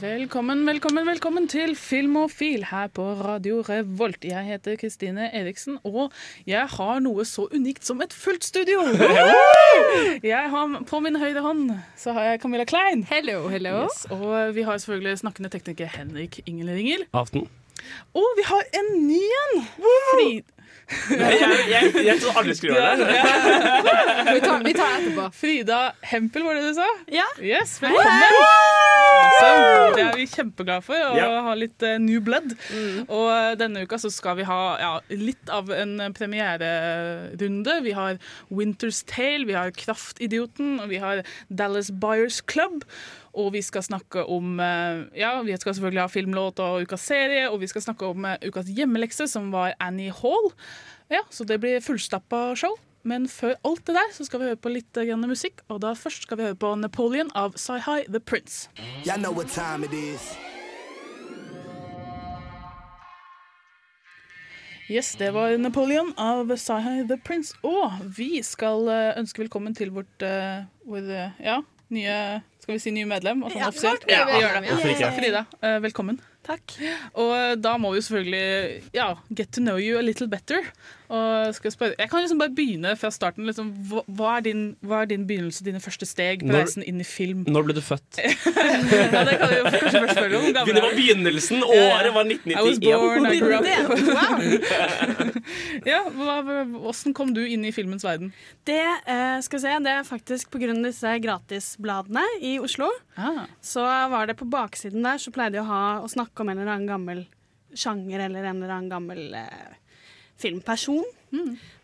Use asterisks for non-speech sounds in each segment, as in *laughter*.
Velkommen, velkommen, velkommen til Filmofil her på Radio Revolt. Jeg heter Kristine Eriksen, og jeg har noe så unikt som et fullt studio. *laughs* Jeg har, på min høyre hånd så har jeg Camilla Klein. Hello, hello. Yes, og vi har selvfølgelig snakkende tekniker Henrik Ingelringel. Aften. Og vi har en ny en! Fri, Jeg, jeg, jeg, tror aldri skulle gjøre det. Vi tar, vi tar etterpå. Frida Hempel, var det du sa? Ja. Yes, velkommen! Awesome. Det er vi kjempeglade for, å Ja. ha litt eh, new blood. Og eh, denne uka så skal vi ha ja, litt av en premiererunde. Vi har Winter's Tale, vi har Kraftidioten, og vi har Dallas Buyers Club. Og vi skal snakke om eh, Ja, vi skal selvfølgelig ha filmlåt og ukas serie, og vi skal snakke om eh, ukas hjemmelekse, som var Annie Hall. Ja, Så det blir fullstappa show. Men før alt det der så skal vi høre på litt eh, grann musikk. Og da først skal vi høre på Napoleon av Sci-Hi The Prince. Y'all know what time it is. Yes, det var Napoleon av Sci-Hi The Prince. Og vi skal ønske velkommen til vårt, uh, vår uh, ja, nye Skal vi si nye medlem? Og sånn Ja, offisielt? Ja, vi gjør det. ja. Frida, eh, velkommen. Takk. Og da må vi jo selvfølgelig ja, get to know you a little better. Og skal jeg, spørre, jeg kan liksom bare begynne fra starten. Liksom, hva, hva, er din, hva er din begynnelse, dine første steg på Når- reisen inn i film? Når ble du født? *laughs* Ja, det kan vi jo kanskje først spørre om. Det var begynnelsen. Året var I was born, I 1991. grew up. *laughs* ja, Åssen hvordan kom du inn i filmens verden? Det, eh, skal jeg se, det er faktisk pga. disse gratisbladene i Oslo. Ah, Så var det på baksiden der, så pleide de å, ha, å snakke om en eller annen gammel sjanger eller en eller annen gammel eh, filmperson.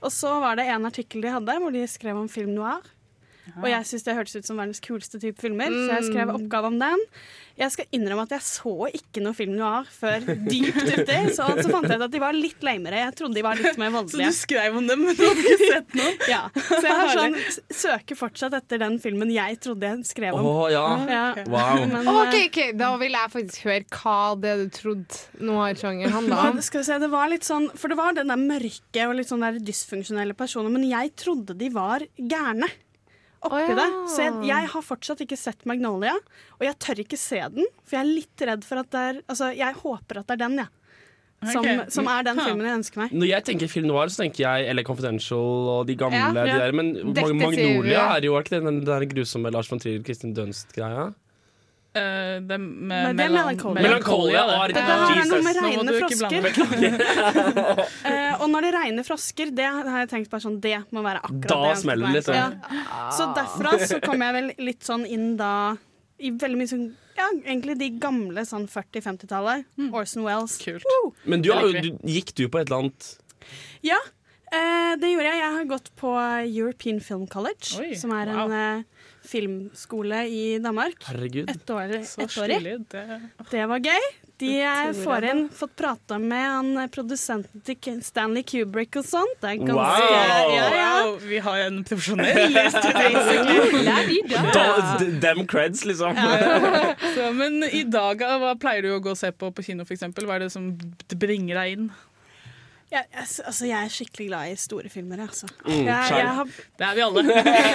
Og så var det en artikkel de hadde hvor de skrev om film noir. Og jeg syns det hørtes ut som verdens kuleste type filmer, så jeg skrev oppgave om den. Jeg skal innrømme at jeg så ikke noe film noir før dypt uti, så, så fant jeg ut at de var litt lamere. Jeg trodde de var litt mer så du skrev om dem, men du hadde ikke sett noe? *laughs* Ja, så jeg har sånn, søker fortsatt etter den filmen jeg trodde jeg skrev om. om. ja. Ja. Wow. Men, OK, eh, ok, da vil jeg faktisk høre hva det du trodde noir-sjangeren handla om. skal vi se, det var litt sånn For det var den der mørke og litt sånn der dysfunksjonelle personer, men jeg trodde de var gærne. Oppi oh, ja. det. Så jeg, jeg har fortsatt ikke sett Magnolia, og jeg tør ikke se den, for jeg er litt redd for at det er Altså, jeg håper at det er den, jeg. Ja. Som, okay. som er den filmen jeg ønsker meg. Når jeg tenker film noir, så tenker jeg LA Confidential og de gamle. Ja, De der, men Magnolia er jo ikke den, den der grusomme Lars von Trier, Kristin Dunst-greia? Eh, det med Nei, det er melankolia. Melancholia, det. Dette her er noe med reine frosker. uh, *laughs* Eh, og når det regner frosker, det har jeg tenkt bare sånn Det må være akkurat Da det. Da smeller det, litt. Ja. Så derfra så kom jeg vel litt sånn inn da i veldig mye sånn Ja, egentlig de gamle sånn 40-50-tallet. Orson Wells. Kult. Men du, du, gikk du på et eller annet Ja, uh, det gjorde jeg. Jeg har gått på European Film College, Oi, som er en eh, filmskole i Danmark. Herregud. Ett år, Så ettårig. stilig. Det, Det var gøy. De eh, får inn, fått prate med han eh, produsenten til Stanley Kubrick og sånt. Det er ganske Wow! ja, ja. wow, vi har en profesjonell *laughs* *laughs* d- dem creds, liksom. *laughs* Så, men i dag, hva pleier du å gå og se på på kino, for eksempel? Hva er det som bringer deg inn? Jeg, altså, jeg er skikkelig glad i store filmer. Altså. Mm, jeg, jeg har, Det er vi alle.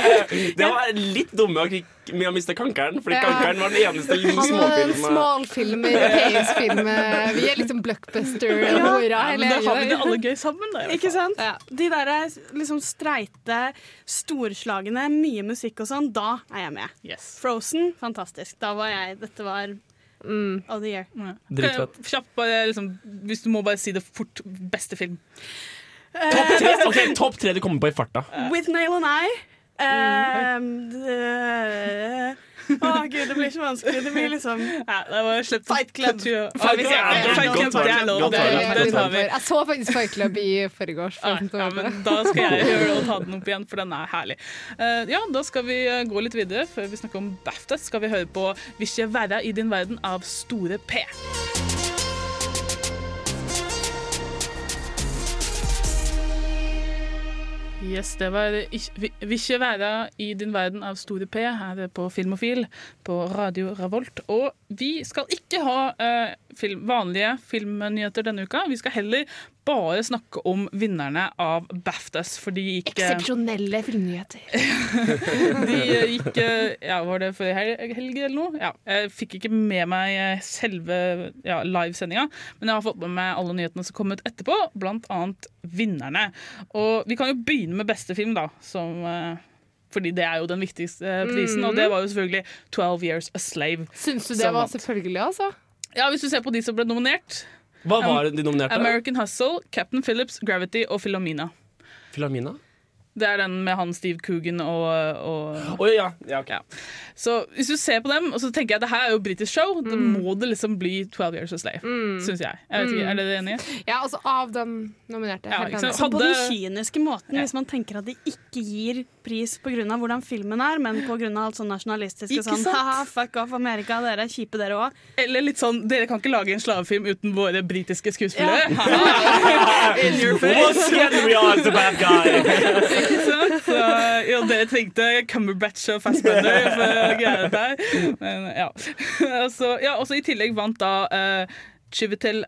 *laughs* Det var litt dumme med å miste kankeren, fordi Ja. kankeren var den eneste småfilmen. smalfilm, europeisk film. eh, Vi er liksom blockbuster-hora. Ja, men da har vi det alle gøy sammen. Da, ikke sant? Ja. De der liksom streite, storslagne, mye musikk og sånn, da er jeg med. Yes. Frozen, fantastisk. Da var jeg Dette var Mm. of the year. Ja. Dritfett. Kjapt, bare, liksom, hvis du må bare si det fort. Beste film. Topp tre, okay, top tre du kommer på i farta. With Nail and I. Um, det- Å gud, det blir ikke vanskelig. Det blir liksom Ja, det var slutt. Fight Club. Fight det er lov. tar vi. Jeg så faktisk Fight Club i forgårs. Ja, ja, men da skal jeg gjøre det og ta den opp igjen, for den er herlig. Uh, ja, Da skal vi eh, gå litt videre. Før vi snakker om BAFTA, skal vi høre på 'Hvis ikke være i din verden' av Store P. Yes, det var vil være i din verden av Store P her på Filmofil på Radio Revolt. Og vi skal ikke ha eh, film, vanlige filmnyheter denne uka. Vi skal heller bare snakke om vinnerne av BAFTAs, for de gikk eh, Eksepsjonelle filmnyheter. *laughs* De gikk eh, Ja, var det forrige hel- helg eller noe? Ja. Jeg fikk ikke med meg eh, selve ja, livesendinga, men jeg har fått med meg alle nyhetene som kom ut etterpå, blant annet vinnerne. Og vi kan jo begynne med beste film, da, som fordi det er jo den viktigste prisen, prisen, og det var jo selvfølgelig 12 Years a Slave. Syns du det var selvfølgelig, altså? Ja, Hvis du ser på de som ble nominert. Hva var de nominerte? American Hustle, Captain Phillips, Gravity og Philomena. Filomena? Det er den med han Steve Coogan og, og oh, ja. ja, ok. Ja. Så hvis du ser på dem, og så tenker jeg at det her er jo britisk show, da må det liksom bli 12 Years a Slave. Syns jeg. jeg vet ikke, Er dere enige? Ja, altså av den nominerte. Ja, helt ikke sant? enig. På den kyniske måten, hvis man tenker at de ikke gir pris pga. hvordan filmen er, men pga. alt sånn nasjonalistisk Ikke sånn *laughs* haha, fuck off Amerika, dere er kjipe dere òg. Eller litt sånn Dere kan ikke lage en slavefilm uten våre britiske skuespillere. *laughs* In your face. Once again we are the bad guy. *laughs* Ikke sant? Så, ja, dere trengte Cumberbatch og Fassbender for *laughs* greiene der. Men, ja. Altså, ja, også I tillegg vant da uh, Chivetel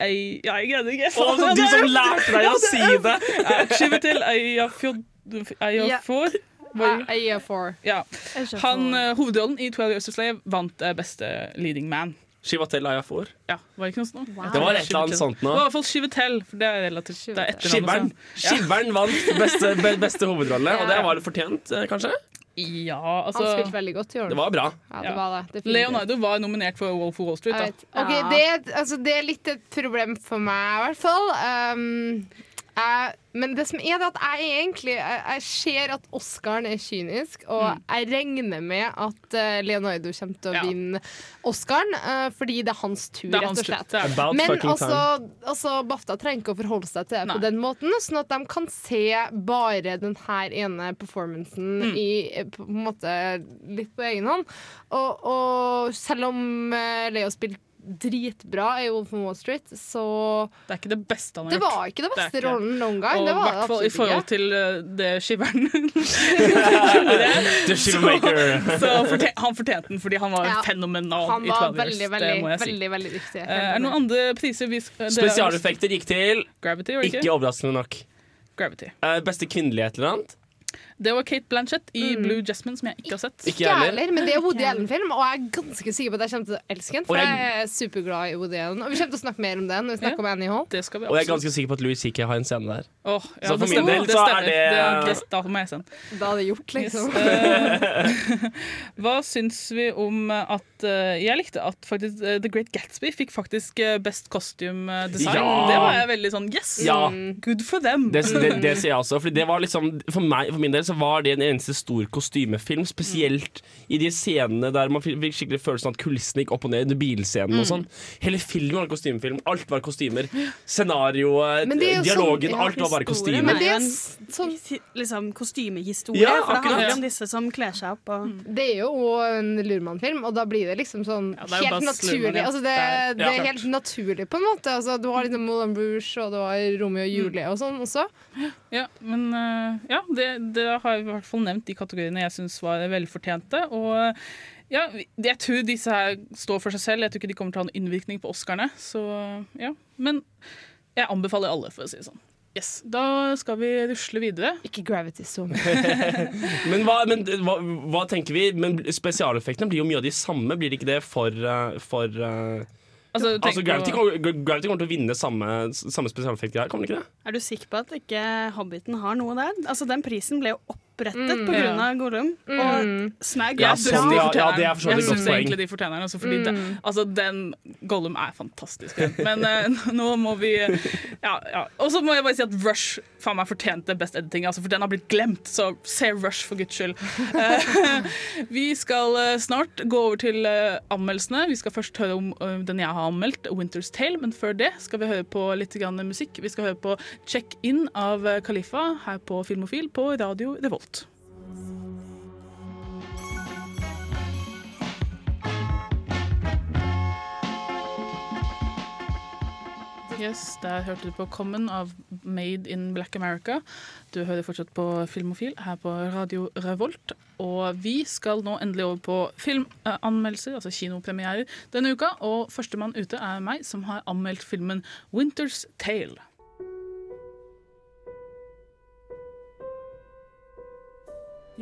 Ei... Ja, jeg greide ikke. Å, så du som lærte deg å si det! Ja? A- A4. Ja. Han, eh, hovedrollen i 12 Years a Slave vant uh, beste leading man. Shivatel Ayafor. Ja, var det ikke noe sånt? wow. Det var et eller annet sånt Det nå. var i hvert fall Shivatel. for det er relativt er vant beste, beste hovedrolle, og det var det fortjent, eh, kanskje? Ja, Han spilte altså veldig godt, gjorde Det var bra. Ja, det Ja. var det. Det Leonardo var nominert for Wolf of Wall Street. Da. Okay, Ja. det, er- altså, det er litt et problem for meg, i hvert fall. Um, men det som er det at jeg egentlig Jeg, jeg ser at Oscaren er kynisk, og jeg regner med at uh, Leonardo kommer til å Ja. vinne Oscaren, uh, fordi det er hans tur, er rett hans og tur. slett. About Men altså, altså, BAFTA trenger ikke å forholde seg til det Nei. på den måten, sånn at de kan se bare den her ene performancen Mm. i, på en måte litt på egen hånd. Og, og selv om eh, Leo spilte dritbra i Wolf of Wall Street, så Det er ikke det beste han har gjort. Det var ikke det Det beste ikke. rollen noen gang. Og i hvert fall i forhold ikke. til uh, det skiveren. *laughs* The Shivermaker. Så fortje- han fortjente den fordi han var Ja. fenomenal Han var 12 Years. veldig, det veldig, må jeg si. veldig, veldig viktig. Uh, er det noen andre priser vi skal er- Spesialeffekter gikk til, Gravity, var det ikke ikke? overraskende nok. Gravity. Uh, Beste kvinnelige et eller annet? Det var Kate Blanchett i Blue Jasmine, som jeg ikke har sett. Ikke jeg heller. men det er Woody Allen-film, og jeg er ganske sikker på at jeg kommer til å elske den. For jeg- jeg er superglad i Woody Allen. Og vi kommer til å snakke mer om den når vi snakker Ja. om Annie Hall. Det skal vi Og jeg er ganske sikker på at Louis CK har en scene der. Oh, ja, Så for min del så er det, det- det, da må jeg se den. Da er det gjort, liksom. Yes. *laughs* Hva syns vi om at eh, Jeg likte at faktisk eh, The Great Gatsby fikk faktisk eh, Best Costume Design. Ja. Det var jeg veldig sånn Yes! Ja. Good for them. Det, det, det *laughs* sier jeg også. Fordi det var liksom, for, meg, for min del så var det en eneste stor kostymefilm. Spesielt i de scenene der man fikk skikkelig følelsen av at kulissene gikk opp og ned. Under bilscenen og sånn. Hele filmen var en kostymefilm. Alt var kostymer. Scenarioet, jo dialogen. sånn- alt var bare kostymer. Men det er en sånn liksom, kostymehistorie. Ja, for det handler akkurat. om disse som kler seg opp. Og, Det er jo en lurmannfilm, og da blir det liksom sånn Ja, det helt naturlig. Altså det, Det er- ja, helt naturlig, på en måte. Altså, du har liksom Moulin Rouge, og du har Romeo og Julie og sånn også. Ja, men eh, ja, det, det har jeg i hvert fall nevnt de kategoriene jeg syns var velfortjente. Og ja, jeg tror disse her står for seg selv. Jeg tror ikke de kommer til å ha noen innvirkning på Oscarene. Så ja, Men jeg anbefaler alle, for å si det sånn. Yes, Da skal vi rusle videre. Ikke Gravity Zoom. *laughs* *laughs* Men, hva, men hva, hva tenker vi? Men Spesialeffektene blir jo mye av de samme, blir det ikke det for, eh, for eh, Altså, Altså Gravity, kommer- Gravity kommer til å vinne samme, samme spesialeffekt her, kommer det ikke det? er du sikker på at ikke Hobbiten har noe der? Altså, Den prisen ble jo opprettet Mm. på grunn av Gollum. Og Mm. Smag Ja, er Jeg sånn, de ja, ja, det er for så vidt godt poeng. egentlig de fortjener. Altså, mm. det, Mm. altså, den Gollum er fantastisk. Men uh, *laughs* nå må vi ja, ja. Og så må jeg bare si at Rush faen meg fortjente best editing, altså, for den har blitt glemt. Så se Rush, for guds skyld. Uh, *laughs* vi skal uh, snart gå over til eh, anmeldelsene. Vi skal først høre om eh, den jeg har anmeldt, Winter's Tale. Men før det skal vi høre på litt grann musikk. Vi skal høre på Check In av eh, Khalifa her på Filmofil på Radio Revolt. Yes, Der hørte du på Common av Made in Black America. Du hører fortsatt på Filmofil her på Radio Revolt. Og vi skal nå endelig over på filmanmeldelser, altså kinopremierer, denne uka. Og førstemann ute er meg, som har anmeldt filmen Winter's Tale.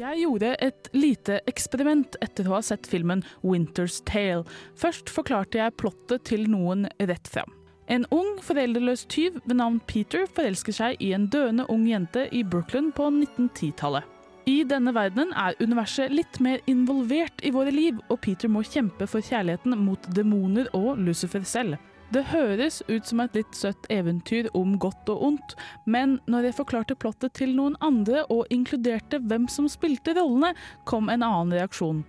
Jeg gjorde et lite eksperiment etter å ha sett filmen Winter's Tale. Først forklarte jeg plottet til noen rett fram. En ung, foreldreløs tyv ved navn Peter forelsker seg i en døende ung jente i Brooklyn på 1910-tallet. I denne verdenen er universet litt mer involvert i våre liv, og Peter må kjempe for kjærligheten mot demoner og Lucifer selv. Det høres ut som et litt søtt eventyr om godt og ondt, men når jeg forklarte plottet til noen andre og inkluderte hvem som spilte rollene, kom en annen reaksjon.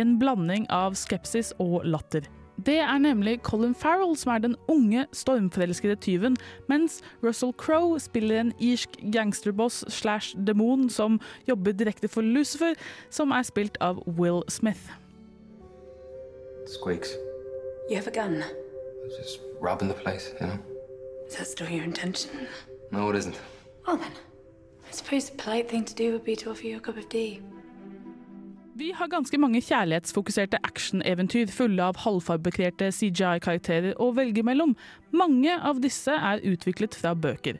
En blanding av skepsis og latter. Det er nemlig Colin Farrell som er den unge, stormforelskede tyven, mens Russell Crowe spiller en irsk gangsterboss slash demon som jobber direkte for Lucifer, som er spilt av Will Smith. Squeaks. You have a gun. Just robbing the place, you know? Is that still your intention? No, it isn't. Well then, I suppose the polite thing to do would be to offer you a cup of tea. Vi har ganske mange kjærlighetsfokuserte actioneventyr fulle av halvfabrikerte CGI-karakterer å velge mellom. Mange av disse er utviklet fra bøker.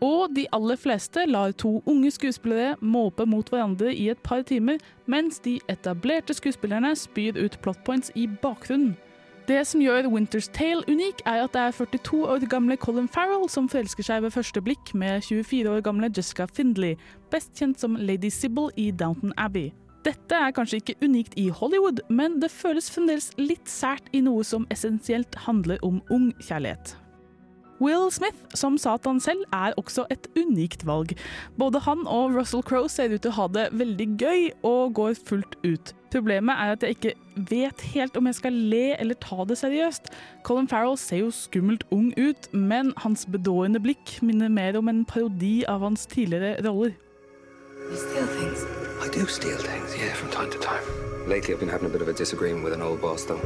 Og de aller fleste lar to unge skuespillere måpe mot hverandre i et par timer, mens de etablerte skuespillerne spyr ut plotpoints i bakgrunnen. Det som gjør Winter's Tale unik, er at det er 42 år gamle Colin Farrell som forelsker seg ved første blikk med 24 år gamle Jessica Findley, best kjent som Lady Sibyl i Downton Abbey. Dette er kanskje ikke unikt i Hollywood, men det føles fremdeles litt sært i noe som essensielt handler om ung kjærlighet. Will Smith, som Satan selv, er også et unikt valg. Både han og Russell Crowe ser ut til å ha det veldig gøy og går fullt ut. Problemet er at jeg ikke vet helt om jeg skal le eller ta det seriøst. Colin Farrell ser jo skummelt ung ut, men hans bedårende blikk minner mer om en parodi av hans tidligere roller. You steal things. I do steal things, yeah, from time to time. Lately, I've been having a bit of a disagreement with an old boss, though.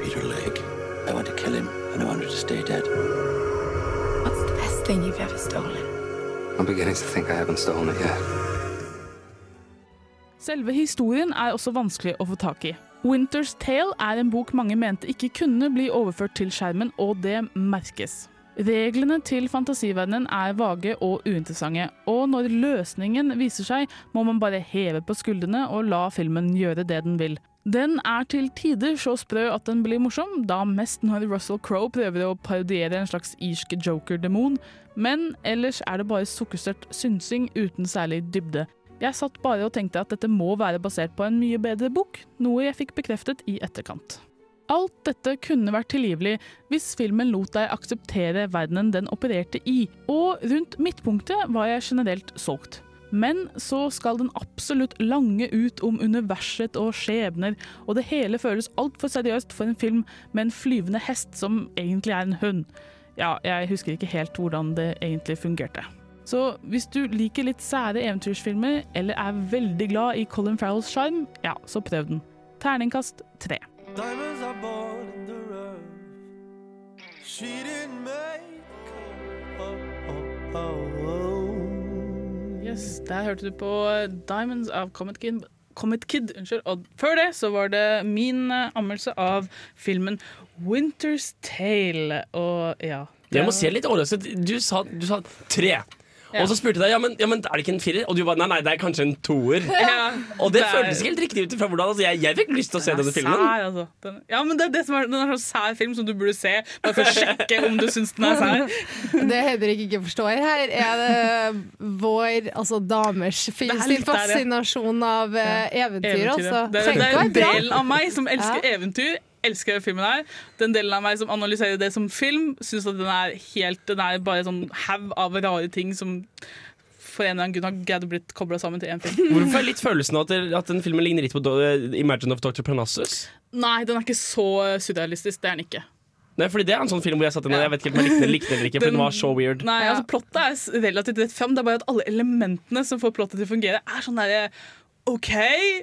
Peter Lake. I want to kill him, and I want her to stay dead. What's the best thing you've ever stolen? I'm beginning to think I haven't stolen it yet. Selve historien er også vanskelig å få tak i. Winter's Tale er en bok mange mente ikke kunne bli overført til skjermen, og det merkes. Reglene til fantasiverdenen er vage og uinteressante, og når løsningen viser seg, må man bare heve på skuldrene og la filmen gjøre det den vil. Den er til tider så sprø at den blir morsom, da mest når Russell Crowe prøver å parodiere en slags irsk joker-demon, men ellers er det bare sukkerstørt synsing uten særlig dybde. Jeg satt bare og tenkte at dette må være basert på en mye bedre bok, noe jeg fikk bekreftet i etterkant. Alt dette kunne vært tilgivelig hvis filmen lot deg akseptere verdenen den opererte i, og rundt midtpunktet var jeg generelt solgt. Men så skal den absolutt lange ut om universet og skjebner, og det hele føles altfor seriøst for en film med en flyvende hest som egentlig er en hund. Ja, jeg husker ikke helt hvordan det egentlig fungerte. Så hvis du liker litt sære eventyrsfilmer, eller er veldig glad i Colin Farrells sjarm, ja, så prøv den. Terningkast tre. Diamonds are born in the rough. She didn't make oh, oh, oh, oh. Yes, Der hørte du på Diamonds av Comet Kid. Comet Kid unnskyld. Og før det så var det min eh, anmeldelse av filmen Winter's Tale. Og ja det må se litt overrasket. Du sa, du sa tre. Ja. Og så spurte jeg deg ja, men, ja, men er det ikke en firer, og du bare nei, nei, det er kanskje en toer. *laughs* Ja, Og det det er- føltes ikke helt riktig ut ifra hvordan altså, jeg, jeg fikk lyst til å se denne filmen. Sær, altså. den, ja, men det er det som er, Den er sånn sær film som du burde se, bare for å sjekke om du syns den er sær. *laughs* Det Henrik ikke forstår her, er det vår, altså damers er sin fascinasjon av eh, eventyr. Eventyret. Altså. Det, det er en del av meg som elsker Ja. eventyr. Elsker den filmen her. Den delen av meg som analyserer det som film, syns at den er helt Den er bare sånn haug av rare ting som for en eller annen grunn har greid å blitt kobla sammen til én film. *laughs* Hvorfor er litt følelsen av at, at den filmen ligner litt på Imagine of Dr. Parnassus? Nei, den er ikke så surrealistisk. Det er den ikke. Nei, fordi Det er en sånn film hvor jeg satt inn og jeg vet ikke om jeg likte den likte den eller ikke, for den var så weird. Nei, altså Plottet er relativt rett fram. Det er bare at alle elementene som får plottet til å fungere, er sånn derre OK,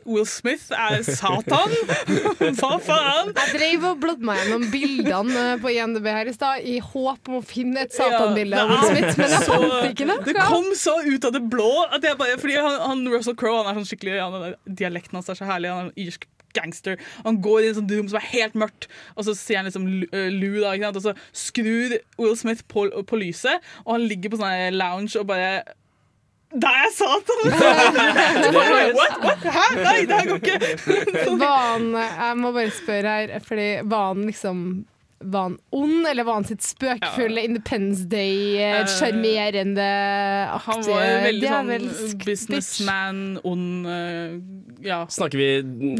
Will Smith er Satan. *laughs* Hva faen? Jeg drev og blådde meg gjennom bildene eh, på INDB her i stad i håp om å finne et satanbilde av Will Smith, men jeg fant ikke noe. Det kom så ut av det blå at jeg bare Fordi han, han Russell Crowe han er sånn skikkelig han, er- Dialekten hans er så herlig. Han er en irsk gangster. Han går i en sånn rom som er helt mørkt, og så sier han liksom Lu, eh, Lou da, ikke sant? og så skrur Will Smith på, på lyset, og han ligger på sånn lounge og bare *laughs* Der er Satan! What? What? Hæ? Nei, det her går ikke! *laughs* Var han, jeg må bare spørre her, fordi var han liksom var han ond, eller var han sitt spøkefulle Independence Day-sjarmerende Han var jo veldig sånn businessman, ond uh, Ja. Snakker vi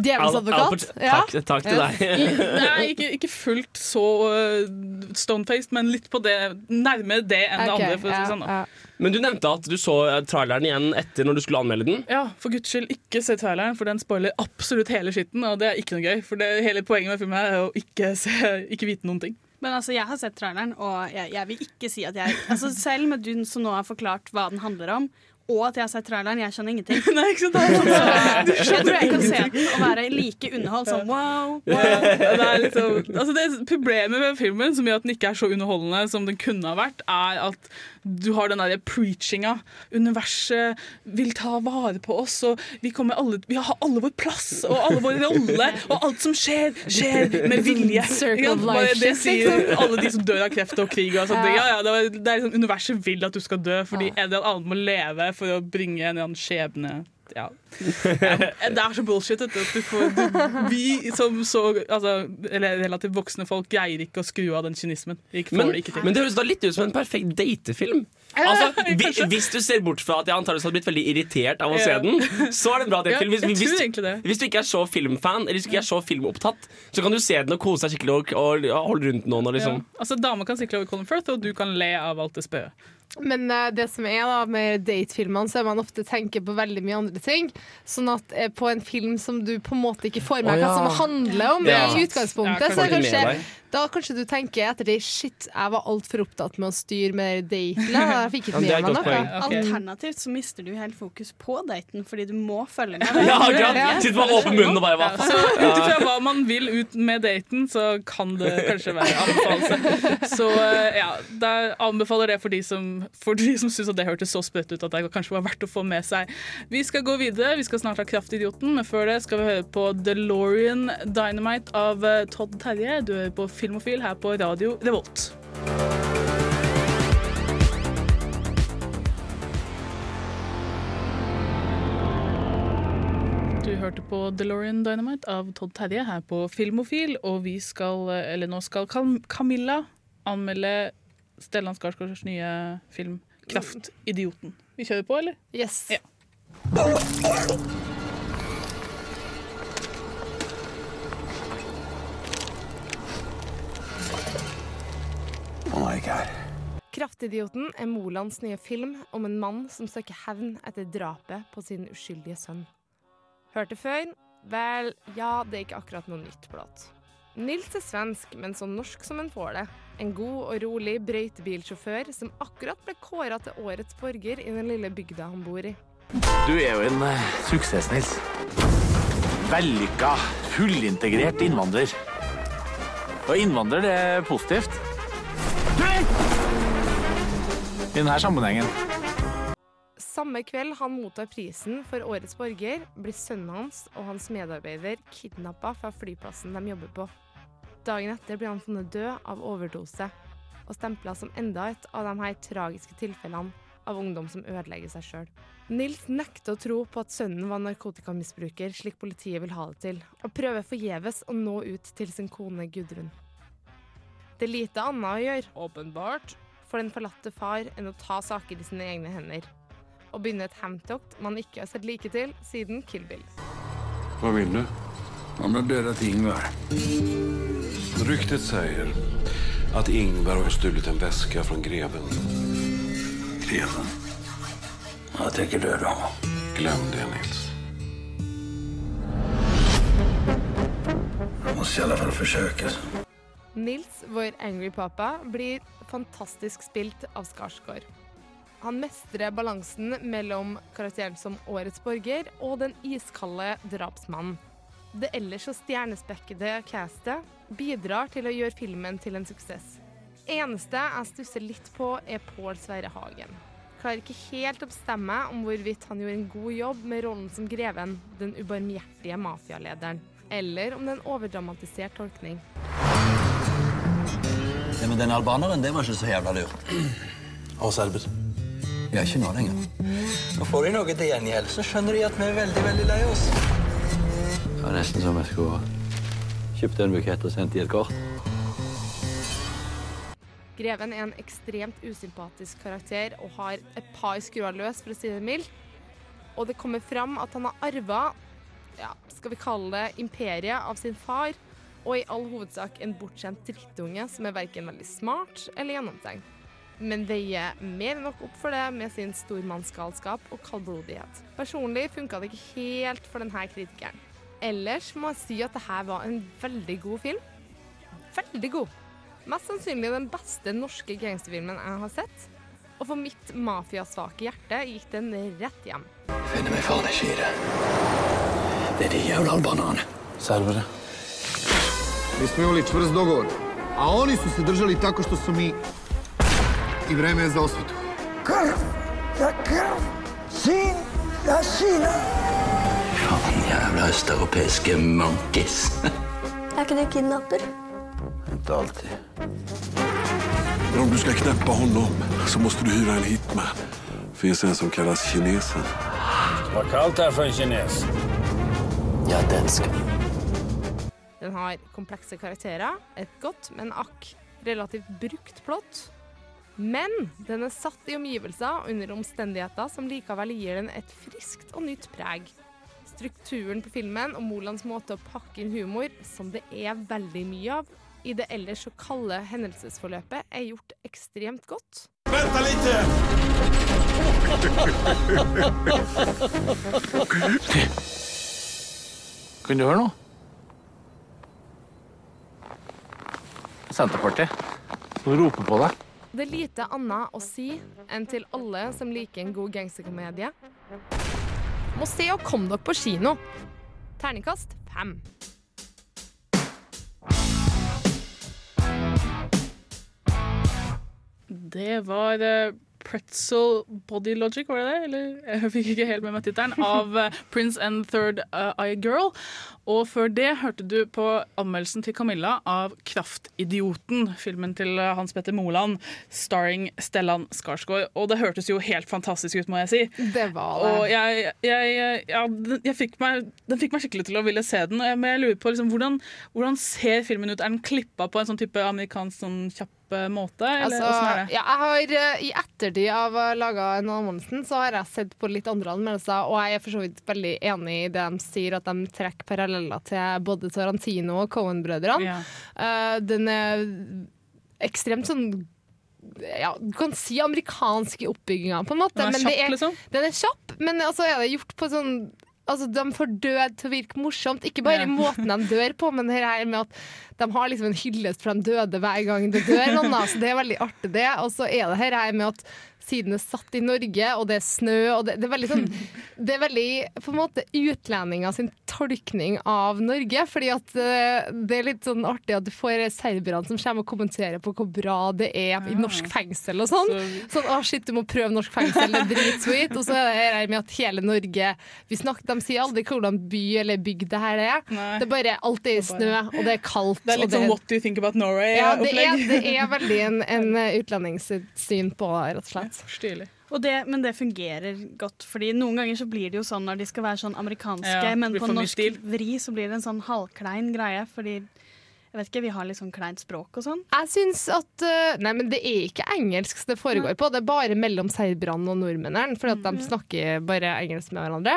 Djevelens advokat? Ja. Takk, takk til deg. *laughs* Nei, ikke, ikke fullt så uh, stonefaced, men litt på det nærmere det enn det andre. For å si ja, sånn, da. Men du nevnte at du så eh, traileren igjen etter når du skulle anmelde den. Ja, for guds skyld, ikke se traileren, for den spoiler absolutt hele skitten. Og det er ikke noe gøy, for det, hele poenget med filmen er å ikke, se, ikke vite noen ting. Men altså, jeg har sett traileren, og jeg, jeg vil ikke si at jeg altså, Selv med du som nå har forklart hva den handler om, og at jeg har sett traileren, jeg skjønner ingenting. *laughs* Nei, ikke sant? Det er sånn, Så jeg tror jeg kan se den og være like underholdt som wow, wow. det, er liksom, altså det Problemet med filmen, som gjør at den ikke er så underholdende som den kunne ha vært, er at du har den der preachinga. Universet vil ta vare på oss, og vi, alle, vi har alle vår plass og alle vår rolle, og alt som skjer, skjer med vilje. Circle of life det sier alle de som dør av kreft og krig. Og sånt. ja, ja, det er liksom, universet vil at du skal dø, fordi en eller annen må leve for å bringe en eller annen skjebne. Ja. Det er så bullshit. At du får, du, vi som så altså, relativt voksne folk greier ikke å skru av den kynismen. Men, det men det høres da litt ut som en perfekt datefilm. Altså, *laughs* vi, hvis du ser bort fra at jeg antakeligvis hadde blitt veldig irritert av å se den, så er det en bra datefilm. Hvis, hvis, hvis du ikke er så filmfan, eller hvis du ikke er så filmopptatt, så kan du se den og kose deg skikkelig og, og holde rundt noen. Og liksom. ja. altså, Damer kan sikle over Colin Firth, og du kan le av alt det spøde. Men eh, det som er da med datefilmene, så er man ofte tenker på veldig mye andre ting. Sånn at eh, på en film som du på en måte ikke får med hva ja. som handler om Ja. i utgangspunktet, Ja, så er kanskje. Da kanskje du tenker etter det Shit, jeg var altfor opptatt med å styre med daten. Jeg *laughs* fikk ikke med meg noe. Alternativt så mister du helt fokus på daten fordi du må følge med. *laughs* Ja, akkurat. Sitt bare åpen munnen og bare hva faen? ut ifra hva man vil ut med daten, så kan det kanskje være anbefalelse. Så eh, ja, da anbefaler det for de som, for de som syns at det hørtes så sprøtt ut at det kanskje var verdt å få med seg. Vi skal gå videre, vi skal snart ha Kraftidioten, men før det skal vi høre på DeLorean Dynamite av eh, Todd Terje. Du hører på Filmofil her på Radio Revolt. Du hørte på DeLorean Dynamite av Todd Terje her på Filmofil, og vi skal, eller nå skal Cam- Camilla anmelde Stellan Skarsgårds nye film 'Kraftidioten'. Vi kjører på, eller? Yes. Ja. Oh her. Kraftidioten er Molands nye film om en mann som søker hevn etter drapet på sin uskyldige sønn. Hørte før? Vel, ja, det er ikke akkurat noe nytt blått. Nils er svensk, men så norsk som en får det. En god og rolig brøytebilsjåfør som akkurat ble kåra til årets borger i den lille bygda han bor i. Du er jo en uh, suksess, Nils. Vellykka, fullintegrert innvandrer. Og innvandrer, det er positivt. I denne sammenhengen. Samme kveld han mottar prisen for årets borger, blir sønnen hans og hans medarbeider kidnappa fra flyplassen de jobber på. Dagen etter blir han funnet død av overdose, og stempla som enda et av de her tragiske tilfellene av ungdom som ødelegger seg sjøl. Nils nekter å tro på at sønnen var narkotikamisbruker, slik politiet vil ha det til, og prøver forgjeves å nå ut til sin kone Gudrun. Det er lite annet å gjøre, åpenbart, for den forlatte far enn å ta saker i sine egne hender og begynne et hamtokt man ikke har sett like til siden Kill Bill. Hva vil du? Han har av Ingvar. Ryktet sier at Ingvar har stulet en veske fra greven. Greven? Hva tenker du da? Glem det, Nils. Jeg må i alle fall försöka. Nils, vår angry papa, blir fantastisk spilt av Skarsgård. Han mestrer balansen mellom karakteren som årets borger og den iskalde drapsmannen. Det ellers så stjernespekkede castet bidrar til å gjøre filmen til en suksess. Eneste jeg stusser litt på, er Pål Sverre Hagen. Klarer ikke helt å bestemme om hvorvidt han gjorde en god jobb med rollen som greven, den ubarmhjertige mafialederen, eller om det er en overdramatisert tolkning. Det med den albaneren, det var ikke så jævla lurt. Og serber. Vi er ikke nå lenger. Nå får de noe til gjengjeld, så skjønner de at vi er veldig, veldig lei oss. Det var nesten som jeg skulle kjøpt en bukett og sendt i et kort. Greven er en ekstremt usympatisk karakter og har et par skruer løs, for å si det mildt. Og det kommer fram at han har arva, ja, skal vi kalle det imperiet av sin far, og i all hovedsak en bortskjemt drittunge som er verken veldig smart eller gjennomtenkt. Men veier mer enn nok opp for det med sin stormannsgalskap og kaldblodighet. Personlig funka det ikke helt for denne kritikeren. Ellers må jeg si at dette var en veldig god film. Veldig god. Mest sannsynlig den beste norske gangsterfilmen jeg har sett. Og for mitt mafiasvake hjerte gikk den rett hjem. Finner meg faen ikke i det. Det er de jævla albanerne. Serbere. Mi smo imali čvrst dogovor, a oni su se držali tako što su mi i vreme je za osvetu. Krv za krv, sin za sina. Faen, jævla østeuropeiske monkeys. *laughs* Er ikke du kidnapper? Ikke alltid. Men om du skal knäppa honom så måste du hyre en hitman. finns en som kalles kinesen. Det var kaldt her for en kines. Jag är dansk. Den har komplekse karakterer, et godt, men akk relativt brukt plott. Men den er satt i omgivelser under omstendigheter som likevel gir den et friskt og nytt preg. Strukturen på filmen og Molands måte å pakke inn humor, som det er veldig mye av, i det ellers så kalde hendelsesforløpet, er gjort ekstremt godt. Vent litt! Kan du høre noe? Senterpartiet. Som roper på deg. Det er lite annet å si enn til alle som liker en god gangsterkomedie. Må se og kom dere på kino. Terningkast fem. Det var eh, Pretzel Body Logic, var det det? Eller jeg fikk ikke helt med meg tittelen. Av eh, Prince and Third eh, Eye Girl. Og før det hørte du på anmeldelsen til Camilla av Kraftidioten, filmen til eh, Hans Petter Moland, starring Stellan Skarsgård. Og det hørtes jo helt fantastisk ut, må jeg si. Det var det. Og jeg, jeg, ja, den- jeg fikk meg, den fikk meg skikkelig til å ville se den. Men jeg lurer på liksom, hvordan, hvordan ser filmen ut? Er den klippa på en sånn type amerikansk sånn kjapp eh, måte? Eller Altså, er ja, jeg har eh, I ettertid av å laga en anmeldelse, så har jeg sett på litt andre anmeldelser, og jeg er for så vidt veldig enig i det de sier, at de trekker paralleller til både Tarantino og Cohen-brødrene. Ja. Uh, den er ekstremt sånn ja, du kan si amerikansk i oppbygginga, på en måte. Den er men det kjapp, liksom? Den er kjapp, men altså er det gjort på sånn Altså, De får død til å virke morsomt. Ikke bare i måten de dør på, men det her med at de har liksom en hyllest for de døde hver gang det dør noen. Så det er veldig artig, det. Og så er det her med at siden det er satt i Norge, og det er snø og det, det er veldig sånn *laughs* Det er veldig på en måte utlendinger sin tolkning av Norge. Fordi at eh, det er litt sånn artig at du får serberne som kommer og kommenterer på hvor bra det er i norsk fengsel og sånn. Sånn, å shit, du må prøve norsk fengsel, det er dritsweet. Og så er det her med at hele Norge Vi snakker, De sier aldri hvordan by eller bygd det her er. Det er bare alt er i snø, og det er kaldt. Det er litt sånn What do you think about Norway? ja, det er, det er *laughs* veldig en, en utlendingssyn på rett og slett. Stilig. Og det, men det fungerer godt, fordi noen ganger så blir det jo sånn når de skal være sånn amerikanske, Ja, men på norsk stil. vri så blir det en sånn halvklein greie, fordi jeg vet ikke, vi har litt sånn kleint språk og sånn. Jeg syns at uh, Nei, men det er ikke engelsk det foregår på. Det er bare mellom serberne og nordmennene, for at de snakker bare engelsk med hverandre.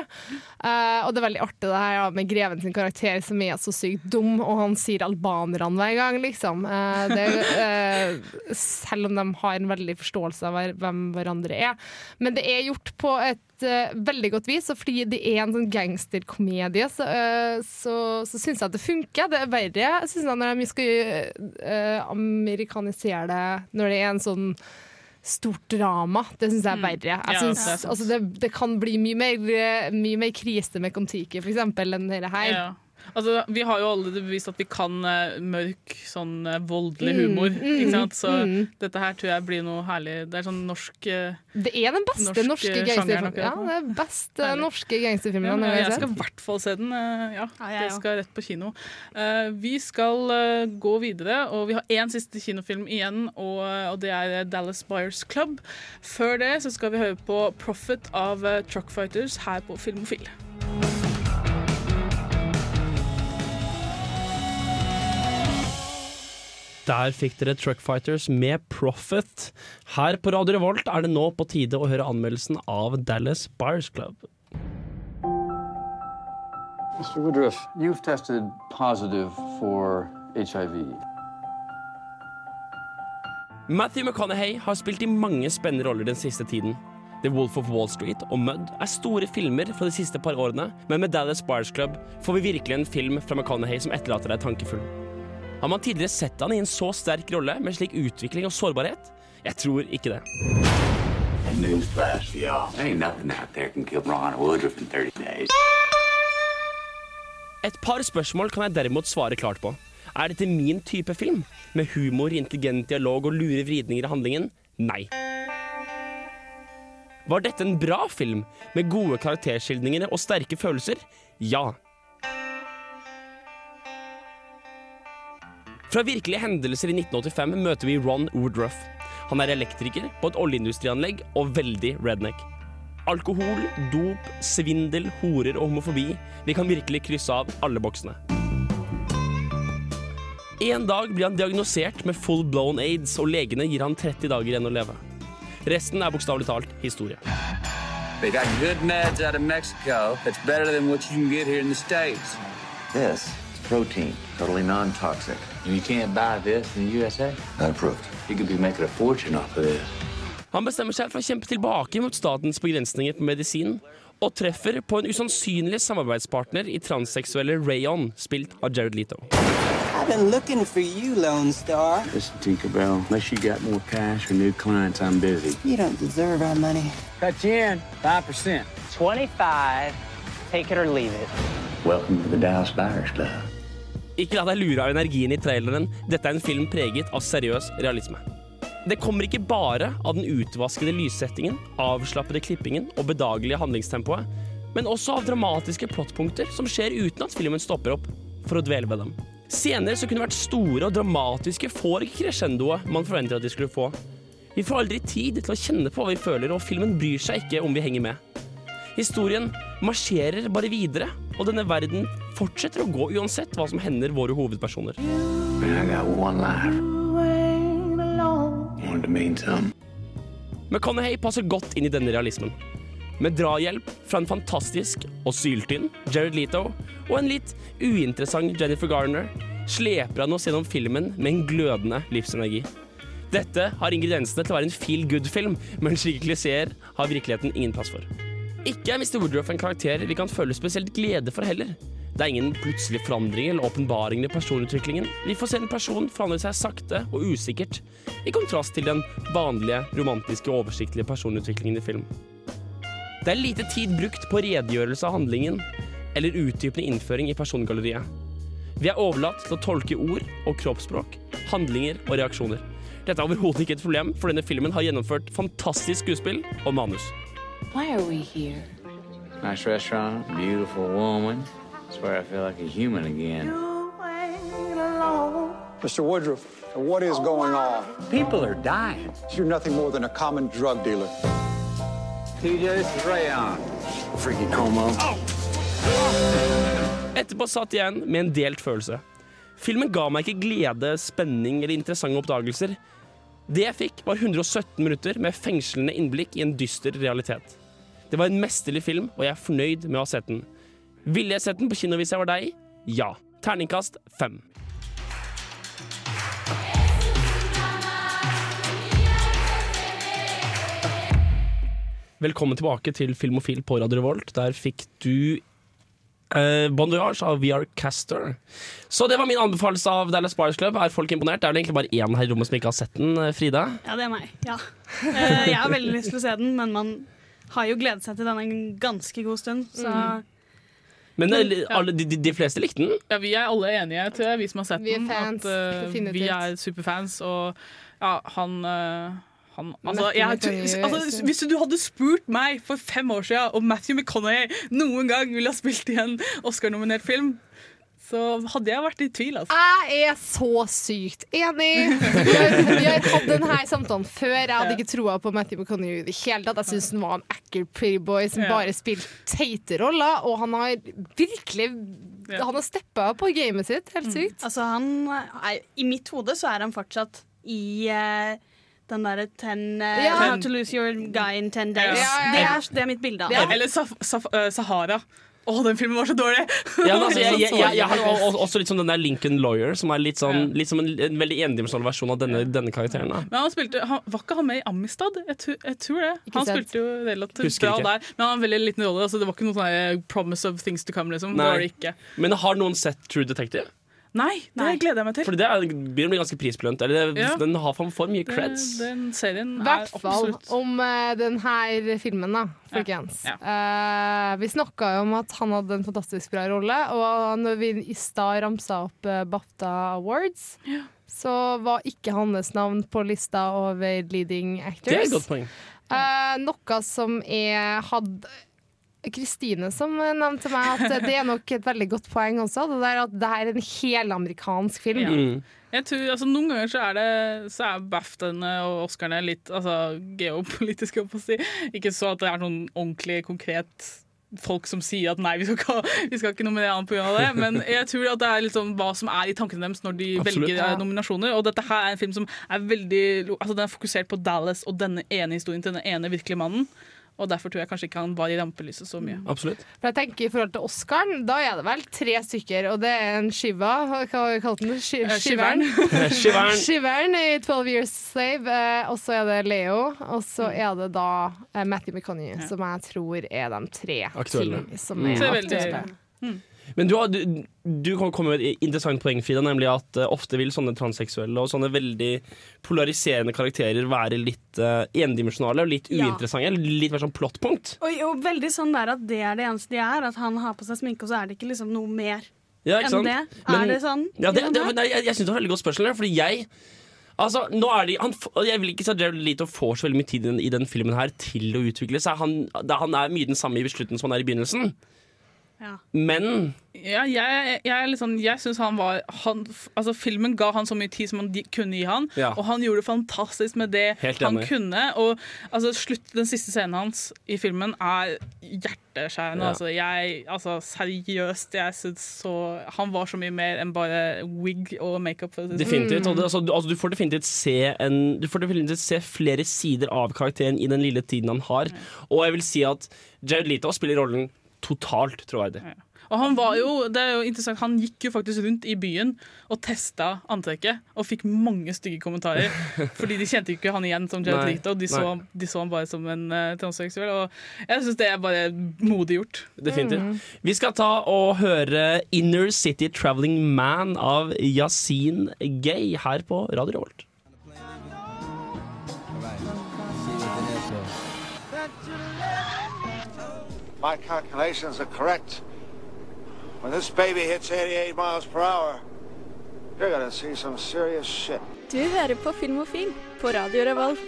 Uh, og det er veldig artig det her ja, med greven sin karakter som er så sykt dum, og han sier albanerne hver gang, liksom. Uh, det, selv om de har en veldig forståelse av hvem hverandre er. Men det er gjort på et uh, veldig godt vis, og fordi det er en sånn gangsterkomedie, så, uh, så, så syns jeg at det funker. Det er verre synes jeg, når de skal uh, amerikanisere det, når det er en sånn stort drama. Det syns jeg er verre. Jeg synes, Ja, det er altså det, det kan bli mye mer, mye mer krise med Kon-Tiki, eksempel, enn dette her. Ja. Altså, vi har jo allerede bevist at vi kan eh, mørk, sånn eh, voldelig Mm, humor. mm, ikke sant? Så mm. dette her tror jeg blir noe herlig. Det er sånn norsk eh, Det er den beste Norsk, norske gangsterfilmen. Ja, det er beste norske gangsterfilmen. Ja, men jeg har jeg skal i hvert fall se den. Ja, jeg det skal rett på kino. Eh, Vi skal gå videre, og vi har én siste kinofilm igjen, og, og det er Dallas Buyers Club. Før det så skal vi høre på 'Profit' av Truck Truckfighters her på Filmofil. Der fikk dere Truck Fighters med Profit. Her på Radio Revolt er det nå på tide å høre anmeldelsen av Dallas Buyers Club. Mr. Woodruff, you've tested positive for HIV. Matthew McConaughey har spilt i mange spennende roller den siste tiden. The Wolf of Wall Street og Mud er store filmer fra de siste par årene, men med Dallas Buyers Club får vi virkelig en film fra McConaughey som etterlater deg tankefull. Har man tidligere sett han i en så sterk rolle med slik utvikling og sårbarhet? Jeg tror ikke det. Newsflash for y'all. Ain't nothing out there can kill Ron Woodruff in 30 days. Et par spørsmål kan jeg derimot svare klart på. Er dette min type film? Med humor, intelligent dialog og lure vridninger i handlingen? Nei. Var dette en bra film med gode karakterskildringer og sterke følelser? Ja. Fra virkelige hendelser i 1985 møter vi Ron Woodruff. Han er elektriker på et oljeindustrianlegg og veldig redneck. Alkohol, dop, svindel, horer og homofobi. Vi kan virkelig krysse av alle boksene. En dag blir han diagnosert med full blown aids, og legene gir han 30 dager igjen å leve. Resten er bokstavelig talt historie. They got good meds out of Mexico that's better than what you can get here in the States. Protein, totally non-toxic. And you can't buy this in the USA? Not approved. You could be making a fortune off of this. Han bestemmer seg for å kjempe tilbake mot statens begrensninger på medisin, og treffer på en usannsynlig samarbeidspartner i transseksuelle Rayon, spilt av Jared Leto. I've been looking for you, Lone Star. Listen, Tinkerbell, unless you got more cash or new clients, I'm busy. You don't deserve our money. Cut you in, 5%. 25. Take it or leave it. Welcome to the Dallas Buyers Club. Ikke la deg lure av energien i traileren, dette er en film preget av seriøs realisme. Det kommer ikke bare av den utvaskede lyssettingen, avslappede klippingen og bedagelige handlingstempoet, men også av dramatiske plottpunkter som skjer uten at filmen stopper opp for å dvele ved dem. Scener som kunne vært store og dramatiske, får ikke crescendoet man forventer at de skulle få. Vi får aldri tid til å kjenne på hva vi føler, og filmen bryr seg ikke om vi henger med. Historien marsjerer bare videre, og denne verden fortsetter å gå uansett hva som hender våre hovedpersoner. McConaughey passer godt inn i denne realismen. Med drahjelp fra en fantastisk og syltynn Jared Leto og en litt uinteressant Jennifer Garner sleper han oss gjennom filmen med en glødende livsenergi. Dette har ingrediensene til å være en feel good-film, men slike klisjeer har virkeligheten ingen plass for. Ikke er Mr. Woodruff en karakter vi kan føle spesielt glede for heller. Det er ingen plutselig forandring eller åpenbaringer i personutviklingen. Vi får se en person forandre seg sakte og usikkert, i kontrast til den vanlige, romantiske og oversiktlige personutviklingen i film. Det er lite tid brukt på redegjørelse av handlingen eller utdypende innføring i persongalleriet. Vi er overlatt til å tolke ord og kroppsspråk, handlinger og reaksjoner. Dette er overhodet ikke et problem, for denne filmen har gjennomført fantastisk skuespill og manus. Why are we here? Nice restaurant, beautiful woman. Swear I feel like a human again. Mr. Woodruff, what is going on? People are dying. You're nothing more than a common drug dealer. TJ, this is Rayon. Freaking homo. Etterpå satt jeg igjen med en delt følelse. Filmen ga meg ikke glede, spenning eller interessante oppdagelser. Det jeg fikk, var 117 minutter med fengslende innblikk i en dyster realitet. Det var en mesterlig film, og jeg er fornøyd med å ha sett den. Ville jeg sett den på kino hvis jeg var deg? Ja. Terningkast fem. Velkommen tilbake til Filmofil på Radio Revolt. Der fikk du Uh, bon Voyage av VR Caster. Så det var min anbefalelse av Dallas Buyers Club. Er folk imponert? Det er vel egentlig bare én her i rommet som ikke har sett den. eh, Frida? Ja, det er meg. Ja. Eh, jeg har veldig lyst til å se den, men man har jo gledet seg til den en ganske god stund, så Men eh, alle, de, de, fleste likte den. Ja, Vi er alle enige, tror jeg, vi som har sett Vi er den. fans, at, uh, vi er superfans, og ja, han uh, han, altså, jeg, altså, hvis du hadde spurt meg for fem år siden om Matthew McConaughey noen gang ville ha spilt i en Oscar-nominert film, så hadde jeg vært i tvil. Altså. Jeg er så sykt enig. Vi har, hatt denne samtalen før. Jeg hadde ikke troa på Matthew McConaughey i det hele tatt. Jeg syns han var en ekkel pretty boy som bare spilte teite roller, og han har virkelig Han har steppa på gamet sitt. Helt sykt. Altså, han er, I mitt hode så er han fortsatt i uh, den derre ten eh, Ja. How to lose your guy in ten days. Ja, ja, Det, er, det er mitt bilde av ham. Eller Saf Saf eh, Sahara. Å, den filmen var så dårlig! Ja, men altså, *laughs* jeg, jeg, jeg, jeg har også litt sånn den der Lincoln Lawyer, som er litt, sånn, litt som en, en veldig endimensjonal versjon av denne, denne karakteren. Da. Men han spilte, han, Var ikke han med i Amistad? Jeg, tror- jeg tror det. Ikke Han spilte jo relativt bra der. Men han har en veldig liten rolle. Altså, det var ikke noe sånn promise of things to come. Liksom. Det var det ikke. Men har noen sett True Detective? Nei, det gleder jeg meg til. Fordi det er, begynner å bli ganske prisbelønt. Eller det, Ja. Den har for, for mye creds. Den serien er hvert fall absolutt om uh, denne filmen, da, folkens. Eh, vi snakka jo om at han hadde en fantastisk bra rolle, og når vi i stad ramsa opp uh, BAFTA Awards, så var ikke hans navn på lista over leading actors. Det er et godt poeng. Uh, noe som er hadde Kristine som nevnte meg at det er nok et veldig godt poeng også. Det der at det her er en helamerikansk film. Ja. Mm. Jeg tror, altså, noen ganger så er, det, så er BAFTA-ene og Oscarene litt altså, geopolitiske, holdt på å si. Ikke så at det er noen ordentlig konkret folk som sier at nei, vi skal ikke, vi skal ikke nominere han pga. det. Men jeg tror at det er liksom hva som er i tankene deres når de Absolutt. velger eh, Ja. nominasjoner. Og dette her er en film som er veldig altså Den er fokusert på Dallas og denne ene historien til den ene virkelige mannen. Og derfor tror jeg kanskje ikke han var i rampelyset så mye. Absolutt. For jeg tenker I forhold til Oscaren, da er det vel tre stykker, og det er en Shiva Hva har vi kalt den? Ski- Eh, Skiveren. Skiveren. Skiveren *laughs* *laughs* i 12 Years Slave. eh, og så er det Leo, og så er det da eh, Matthew McConney, som jeg tror er de tre Aktuelle. ting som Mm. er Så veldig- aktuelle. Men du, har, du, du kan med et interessant poeng, Frida, nemlig at uh, ofte vil sånne transseksuelle og sånne veldig polariserende karakterer være litt uh, endimensjonale og litt Ja. uinteressante. Litt mer sånn plottpunkt. Og, og veldig sånn der at det er det eneste de er. At han har på seg sminke, og så er det ikke liksom noe mer Ja, enn det. Men- er det sånn? Ja, det, det, det, jeg jeg syns det var veldig godt spørsmål, fordi jeg Altså, nå er de, han, Jeg vil ikke si at Jared Leto får så veldig mye tid i den, i den filmen her til å utvikle seg. Han, han er mye den samme i slutten som han er i begynnelsen. Ja. Men Ja, jeg, jeg, sånn, jeg synes han var han, altså Filmen ga han så mye tid som han kunne gi han, Ja. og han gjorde det fantastisk med det han kunne. Og altså, slutt, Den siste scenen hans i filmen er hjerteskjærende. Ja. Altså, jeg, altså, seriøst, jeg syns så Han var så mye mer enn bare wig og makeup. sånn. definitivt. Mm. det, altså, du, altså, du får definitivt se en, Du får definitivt se flere sider av karakteren i den lille tiden han har. Og jeg vil si at Jared Leto spiller rollen totalt troverdig. Og han var jo, det er jo interessant, han gikk jo faktisk rundt i byen og testa antrekket, og fikk mange stygge kommentarer. *laughs* fordi de kjente ikke han igjen som Jared Leto, de så, de så han bare som en uh, transseksuell. Og jeg syns det er bare modig gjort. Definitivt. Vi skal ta og høre 'Inner City Traveling Man' av Yasin Gay her på Radio Revolt. My calculations are correct. When this baby hits 88 miles per hour, you're gonna see some serious shit. Du hører på Filmofil på Radio Revolt.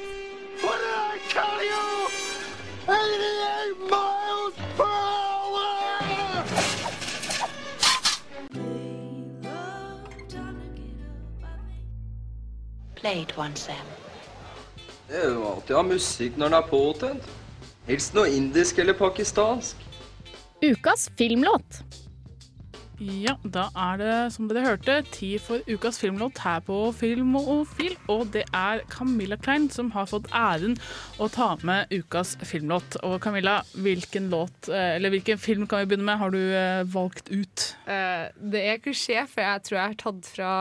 What did I tell you? 88 miles per hour! Play it once, Sam. Det er jo alltid å ha musikk når den er påtent. Helst noe indisk eller pakistansk. Ukas filmlåt. Ja, da er det, som dere hørte, tid for ukas filmlåt her på Film Og Fil. Og det er Camilla Klein som har fått æren å ta med ukas filmlåt. Og Camilla, hvilken låt, eh, eller hvilken film kan vi begynne med, har du eh, valgt ut? Eh, det er klisjé, for jeg tror jeg har tatt fra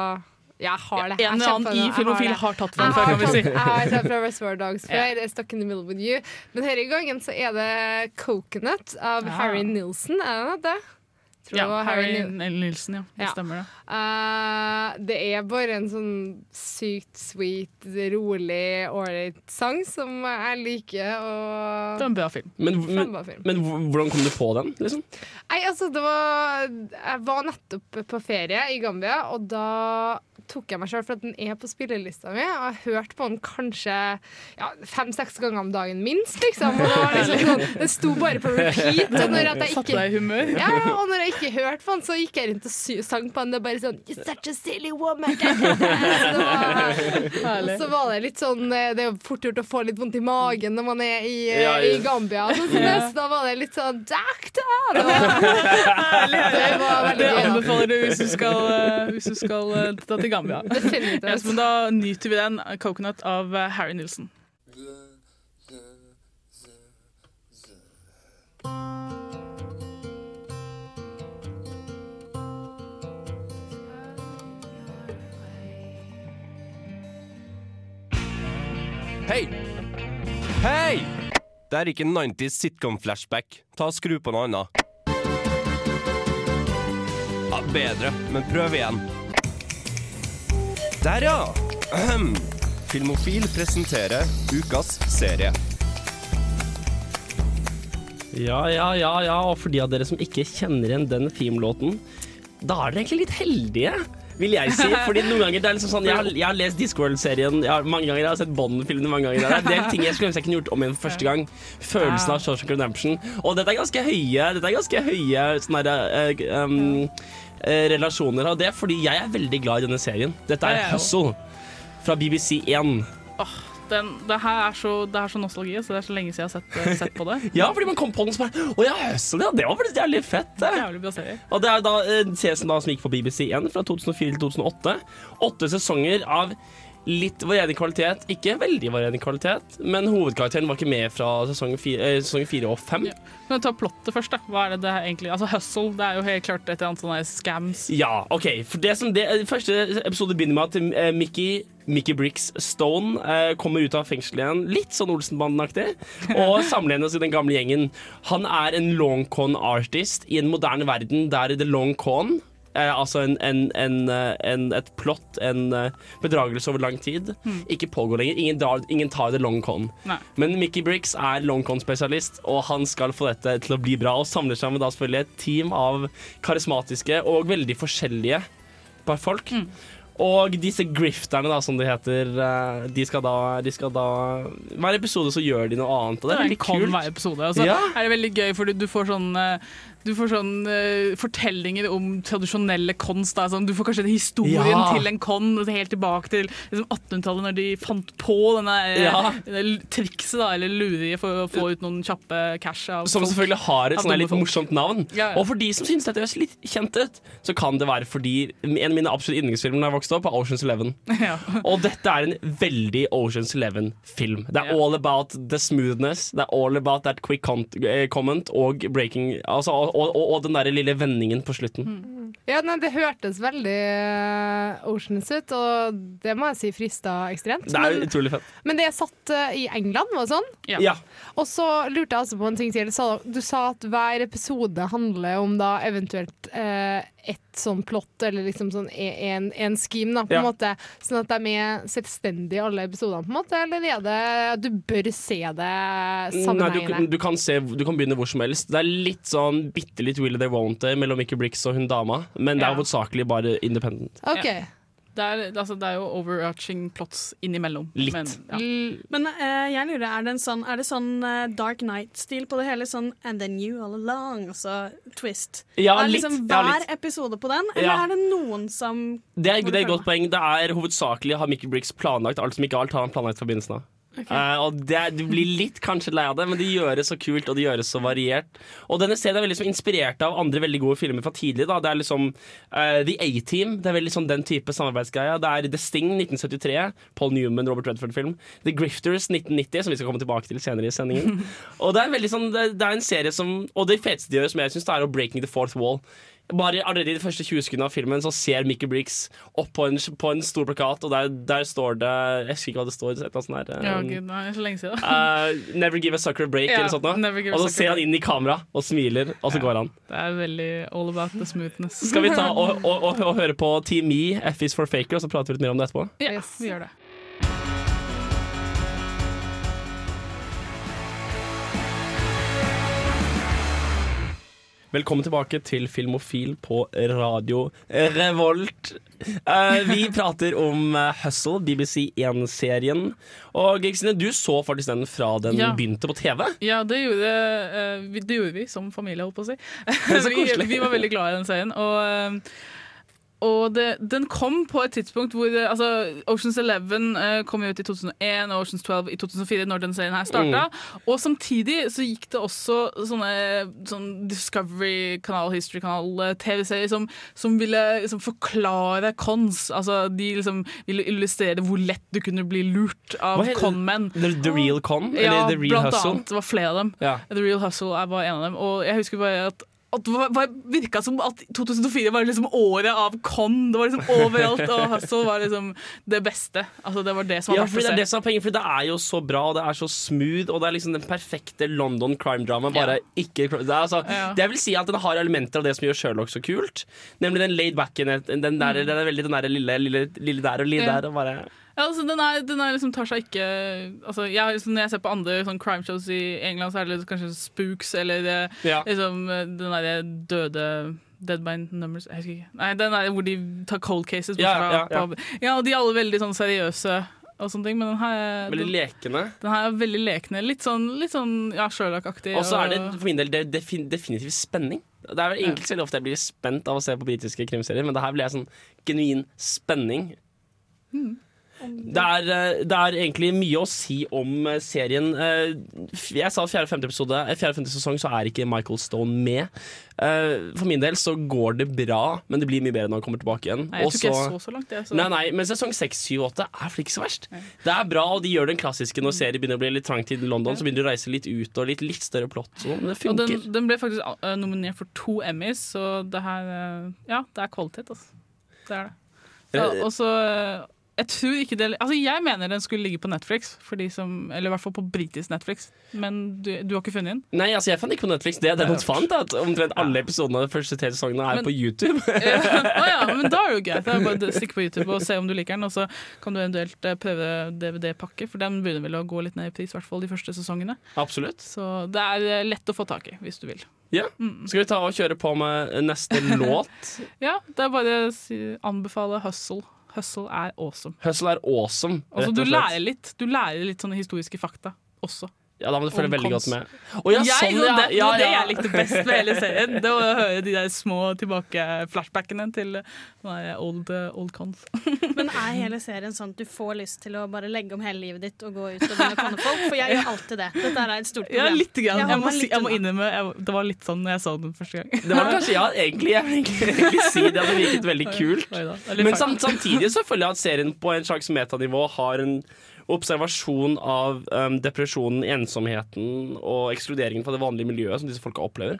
jeg har det. En eller annen i Filmofil har tatt den før, kan vi si. Jeg har tatt fra Reservoir Dogs før. Stuck in the middle with you. Men denne gangen så er det Coconut av. Harry Nilsen. Er det det? Tror Ja, var Harry Nil- Nilsen, ja. Det Ja. stemmer det. Uh, det er bare en sånn sykt sweet, rolig, ålreit sang som jeg liker. Og Det var en bra film. Men, men, film. men hvordan kom du på den? Liksom? Nei, altså, det var Jeg var nettopp på ferie i Gambia, og da tok jeg meg sjøl for at den er på spillelista mi. Og jeg har hørt på den kanskje ja, fem-seks ganger om dagen, minst. liksom. Og det, var *laughs* liksom sånn, det sto bare på repeat. Og når at jeg ikke ja, og når jeg ikke hørte på han, så gikk jeg rundt og sy- sang på han. Det er bare sånn You're such a silly woman. *laughs* så, var, så var det litt sånn eh, Det er fort gjort å få litt vondt i magen når man er i, eh, Ja, i Gambia. Så, så Ja. så da var det litt sånn Doctor! *laughs* Det var, det var veldig gøy. anbefaler du hvis du skal, eh, hvis du skal ta til Gambia. Yes, men da nyter vi den. 'Coconut' av Harry Nilsen. Hei! Hei! Det er ikke 90s sitcom-flashback. Ta og Skru på noe annet. Ja, bedre, men prøv igjen. Der, ja! Ahem. Filmofil presenterer ukas serie. Ja, ja, ja, ja. Og for de av dere som ikke kjenner igjen den filmlåten, da er dere egentlig litt heldige. Vil jeg si. *laughs* Fordi noen ganger det er liksom sånn Jeg har, jeg har lest Discworld-serien mange ganger. Jeg har sett Bond-filmene mange ganger. Det er en del ting jeg skulle ønske jeg kunne gjort om igjen for første gang. Følelsen av Shawshank Redemption. Og dette er ganske høye Dette er ganske høye sånne der, uh, um, relasjoner av det, fordi jeg er veldig glad i denne serien. Dette er er Hustle fra BBC 1. Den, det her er så, det er så nostalgi, så det er så lenge siden jeg har sett, eh, sett på det. *laughs* Ja, fordi man kom på den som bare Å ja, Hustle, ja, det var faktisk jævlig fett. Det. Jævlig bra serie. Og det er da en som gikk på BBC 1 fra 2004 til 2008. Åtte sesonger av litt varierende kvalitet. Ikke veldig varierende kvalitet, men hovedkarakteren var ikke med fra sesong fire, eh, sesong fire og fem. Kan du ta plottet først, da? Hva er det det er egentlig Altså Hustle, det er jo helt klart et eller annet sånn scams. Ja, OK. For det som det, første episode begynner med at eh, Mickey Mickey Briggs Stone eh, kommer ut av fengselet igjen, litt sånn Olsenbanden-aktig, *laughs* og sammenlignes i den gamle gjengen. Han er en long con artist i en moderne verden der the long con Eh, altså en, en, en, eh, en, et plott, en eh, bedragelse over lang tid, mm. ikke pågår lenger. Ingen, drar, ingen tar det long con. Nei. Men Mickey Briggs er long con-spesialist, og han skal få dette til å bli bra. Og samler seg med da selvfølgelig et team av karismatiske og veldig forskjellige folk. Mm. Og disse grifterne, da, som de heter, eh, de skal da, de skal da Hver episode så gjør de noe annet, og det er veldig kult. hver episode. Og så Ja. er det veldig gøy, fordi du får sånn du får sånn uh, fortellinger om tradisjonelle cons. Da. Sånn, du får kanskje historien Ja. til en con helt tilbake til liksom 1800-tallet, når de fant på denne, eh, Ja. denne trikset, da, eller luriet for å få ut noen kjappe cash Som folk. selvfølgelig har et sånn litt folk. morsomt navn. Ja. Og for de som syns dette høres litt kjent ut, så kan det være fordi en av mine absolutt yndlingsfilmer da jeg vokste opp, er Oceans Eleven. *laughs* Ja. Og dette er en veldig Oceans Eleven-film. Det er all about the smoothness, det er all about that quick eh, comment og breaking altså, og, og, og den der lille vendingen på slutten. Ja, nei, Det hørtes veldig eh, Oceans ut, og det må jeg si frista ekstremt. Det er Men, utrolig fett. men det er satt uh, i England, var det sånn? Ja. Ja. Og så lurte jeg altså på en ting til. Du sa at hver episode handler om da eventuelt eh, ett sånn plott, eller liksom sånn en, en scheme, da, på en Ja. måte. Sånn at de er selvstendige alle episodene, på en måte? Eller er det at du bør se det Nei, du, du, kan se, du kan begynne hvor som helst. Det er litt sånn bitte litt Will They Won't They mellom Mickey Briggs og hun dama, men det er Ja. hovedsakelig bare independent. OK. Det er, altså, det er jo overarching plots innimellom. Litt. Men, ja. Men uh, jeg lurer, er det, en sånn, er det sånn eh, Dark Night-stil på det hele? Sånn And then you all along, og så twist. Ja, er det litt. liksom Ja, hver litt. episode på den, eller Ja. er det noen som Det er, det er et godt poeng. Det er hovedsakelig har Mickey Briggs planlagt alt som ikke alt har han planlagt i begynnelsen av. Ok. Uh, og det, Du blir litt kanskje lei av det, men det gjøres så kult og det gjøres så variert. Og denne serien er veldig liksom inspirert av andre veldig gode filmer fra tidlig. Da. Det er liksom uh, The A-Team. Det er veldig sånn den type samarbeidsgreia. Det er The Sting 1973. Paul Newman, Robert Redford-film. The Grifters 1990, som vi skal komme tilbake til senere i sendingen. *laughs* og det er veldig sånn Det, det er en serie som Og det feteste de gjør, som jeg syns, er breaking the fourth wall. Bare Allerede i de første 20 sekundene av filmen Så ser Mickey Briggs opp på en, på en stor plakat, og der, der står det Jeg husker ikke hva det står. Et eller annet sånt um, Ja, um, gud, nei, så lenge siden. uh, Never give a sucker a break, Ja, eller sånt noe. Og så ser han inn i kamera og smiler, og så går han. Det er veldig all about the smoothness. Skal vi ta og, *laughs* og, og, og høre på Team Me, F is for Faker, og så prater vi litt mer om det etterpå? Ja, vi gjør det. Velkommen tilbake til Filmofil på Radio Revolt. Eh, vi prater om eh, Hustle, BBC1-serien. Og Kristine, du så faktisk den fra den Ja. begynte på TV. Ja, det gjorde, eh, det gjorde vi som familie, holdt på å si. *laughs* *laughs* Vi, vi var veldig glad i den serien. Og, og det, den kom på et tidspunkt hvor eh, altså, Oceans Eleven eh, kom ut i 2001 og Oceans 12 i 2004, når den serien her starta. Mm. Og samtidig så gikk det også sånne sånn Discovery-kanal, History-kanal, TV-serier som, som ville liksom, forklare cons. Altså, de liksom ville illustrere hvor lett du kunne bli lurt av con-menn. The, the Real Con? Ja, eller The Real blant Hustle? annet. Det var flere av dem. Ja. The Real Hustle bare en av dem. Og jeg husker bare at at det var- virka som at 2004 var liksom året av con. Det var liksom overalt, og Hustle var liksom det beste. Altså Det var det som Ja, var fordi det er det som er poenget, for det er jo så bra, og det er så smooth, og det er liksom den perfekte London crime-drama, bare ikke det, er altså, Ja. det vil si at den har elementer av det som gjør Sherlock så kult, nemlig den laid backen, den der, den er veldig den der lille, lille, lille der og lille Ja. der, og bare Ja, altså den, er, den er liksom tar seg ikke altså, jeg, liksom, Når jeg ser på andre sånn crime shows i England, så er det kanskje Spooks eller eh, Ja. liksom, eh, den derre døde Dead by Numbers Jeg husker ikke. Nei, den der hvor de tar cold cases. Ja, fra- ja, ja. ja, og de er alle veldig sånn seriøse og sånne ting, men den her er- veldig lekende. Den her er veldig lekende. Litt sånn, litt sånn ja, Sherlock-aktig. Og så er det for min del det det, defin definitivt spenning. Det er vel enkelt selv ofte jeg blir spent av å se på britiske krimserier, men det her blir jeg sånn genuin spenning. Det er, eh, det er egentlig mye å si om eh, serien. Eh, Jeg sa fjerde og femte episode eh, Fjerde og femte sesong så er ikke Michael Stone med. For min del så går det bra, men det blir mye bedre når han kommer tilbake igjen. Nei, jeg Også, tror ikke jeg så- så langt. det, så. Nei, nei, men sesong 6, 7 og 8 er ikke så verst. Det er bra, og de gjør den klassiske når serien begynner å bli litt trangt i London. Så begynner de å reise litt ut og litt, litt større plott. sånn, Men det Og funker. den, den ble faktisk nominert for to Emmys, så det her Ja, det er kvalitet, altså. Det er det. Ja, og så Jeg tror ikke det Altså, jeg mener den skulle ligge på Netflix, for de som Eller i hvert fall på britisk Netflix. Men du, du har ikke funnet den? Nei, altså jeg fant ikke på Netflix. Det jeg derimot fant, at omtrent alle episodene av de første tre sesongene er Men- på YouTube. *laughs* Å ja, men da er det jo greit. Det er bare å stikke på YouTube og se om du liker den, og så kan du eventuelt eh, prøve DVD-pakke, for den begynner vel å gå litt ned i pris, i hvert fall de første sesongene. Absolutt. Så det er eh, lett å få tak i, hvis du vil. Ja. Skal vi ta og kjøre på med neste låt? *laughs* Ja, det er bare å si, anbefale Hustle. Hustle er awesome. Hustle er awesome. Altså, rett og slett. lærer litt Du lærer litt sånne historiske fakta også. Ja, da må du følge veldig godt med. Og ja, jeg, sånn, det, ja. det Ja, det jeg likte best med hele serien. Det var å høre de der små tilbake-flashbackene til nei, old, old cons. Men er hele serien sånn at du får lyst til å bare legge om hele livet ditt og gå ut og begynne å konne folk? For jeg gjør alltid det. Dette er et stort problem. Ja, litt grann. Jeg, må, si, jeg må innrømme jeg, Det var litt sånn når jeg så den første gang. Det var kanskje, ja, egentlig, jeg vil egentlig, egentlig si det hadde virket veldig kult. Men samtidig så føler jeg at serien på en slags metanivå har en observasjon av um, depresjonen, ensomheten og ekskluderingen fra det vanlige miljøet som disse folka opplever.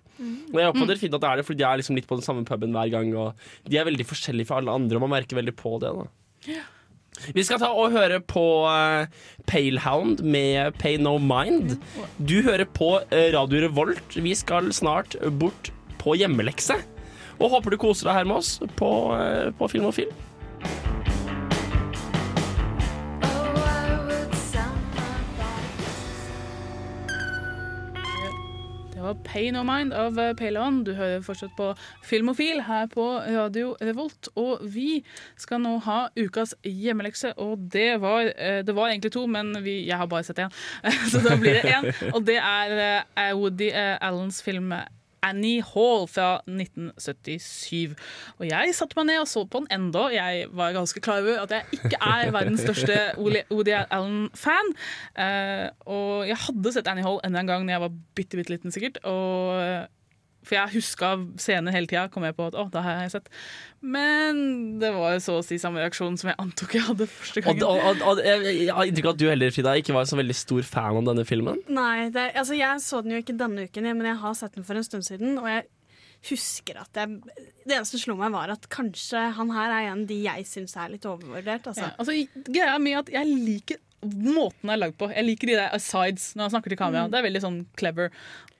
Og jeg oppfatter fint at det er det, fordi de er liksom litt på den samme puben hver gang. Og de er veldig forskjellige fra alle andre, og man merker veldig på det. da vi skal ta og høre på uh, Palehound med Pay No Mind. Du hører på uh, Radio Revolt. Vi skal snart bort på hjemmelekse. Og håper du koser deg her med oss på, uh, på Film og Film. Var Pay No Mind av eh, Du hører fortsatt på Filmofil her på Radio Revolt. Og vi skal nå ha ukas hjemmelekse, og det var, eh, det var egentlig to, men vi, jeg har bare sett én, *laughs* så da blir det én. Og det er eh, Woody Allens film Annie Hall fra 1977. Og jeg satte meg ned og så på den enda. Jeg var ganske klar over at jeg ikke er verdens største Woody Allen-fan. Eh, og jeg hadde sett Annie Hall enda en gang da jeg var bitte, bitte liten, sikkert. Og, for jeg huska scenen hele tida, kom jeg på at å, det har jeg sett. Men det var så å si samme reaksjon som jeg antok jeg hadde første gangen. og, og, og jeg, jeg har inntrykk av at du heller, Frida, ikke var så veldig stor fan av denne filmen. Nei, det, er- altså jeg så den jo ikke denne uken, men jeg har sett den for en stund siden. Og jeg husker at jeg Det eneste som slo meg, var at kanskje han her er en av de jeg syns er litt overvurdert. Altså. Ja, altså, greia er mye at jeg liker måten det er lagd på. Jeg liker de der asides når han snakker til kamera. Mm. Det er veldig sånn clever.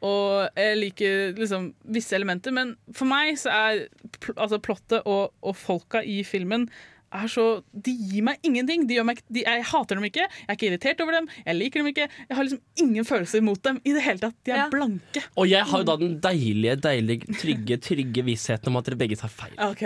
Og jeg liker liksom visse elementer, men for meg så er pl altså plottet og, og folka i filmen så, De gir meg ingenting. De gjør meg, de, jeg hater dem ikke, jeg er ikke irritert over dem, jeg liker dem ikke. Jeg har liksom ingen følelser mot dem i det hele tatt. De er blanke. Og jeg har jo da den deilige, deilige, trygge trygge vissheten om at dere begge tar feil. *laughs* Ok,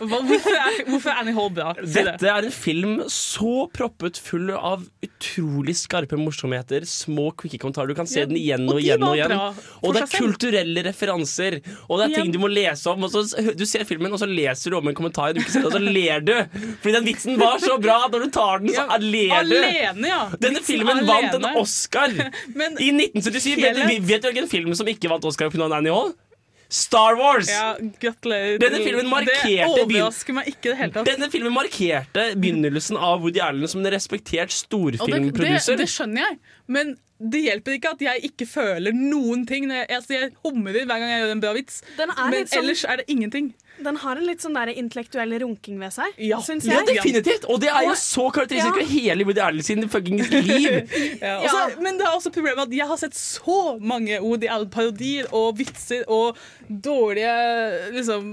hvorfor, er, hvorfor er Annie Hall bra? Dette er en film så proppet full av utrolig skarpe morsomheter, små quicke kommentarer. Du kan se Ja, den igjen og og de igjen og igjen. Og det er kulturelle referanser. Og det er ting Ja. du må lese om. Og så, du ser filmen, og så leser du om en kommentar du ikke ser, og så ler du. Fordi den vitsen var så bra. Når du tar den, så Ja, ler alene, ja. Denne Vitsen filmen vant en. Oscar *laughs* Men i 1977. Vet, hele- du- vet du hvilken film som ikke vant Oscar pga. Annie Hall? Star Wars! Ja. Denne filmen markerte Det overrasker meg ikke det hele tatt. Denne filmen markerte begynnelsen av Woody Allen som en respektert storfilmproduser. det, det, det skjønner jeg, men det hjelper ikke at jeg ikke føler noen ting. Jeg, altså, jeg humrer hver gang jeg gjør en bra vits, men sånn- ellers er det ingenting. Den har en litt sånn der intellektuell runking ved seg, Ja, syns Ja, definitivt! Og det er jo så karakteristisk Ja. hele Woody Allen sin fuckings liv. *laughs* Ja, Også, Men det er også problemet at jeg har sett så mange Woody Allen-parodier og vitser og dårlige liksom,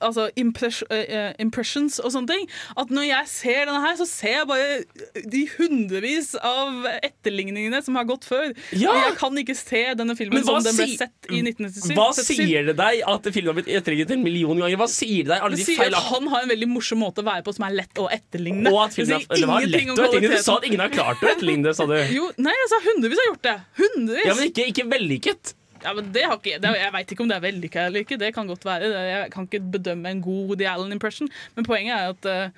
altså impress, uh, impressions og sånne ting, at når jeg ser denne her, så ser jeg bare de hundrevis av etterligningene som har gått før. Ja! Og jeg kan ikke se denne filmen Men som den ble sett i 1997. Hva sier det deg at filmen har blitt etterlignet en million ganger? Hva sier det deg alle de sier feil at han har en veldig morsom måte å være på som er lett å etterligne. Og at Det filmen sier er, var lett å etterligne? Du sa at ingen har klart å etterligne det, sa du. Jo, nei, jeg sa hundrevis har gjort det. Hundrevis. Ja, men ikke, ikke vellykket. Ja, men det har ikke, det, Jeg veit ikke om det er vellykka eller ikke. Det kan godt være. Det- Jeg kan ikke bedømme en god Woody Allen-impression. Men poenget er at eh,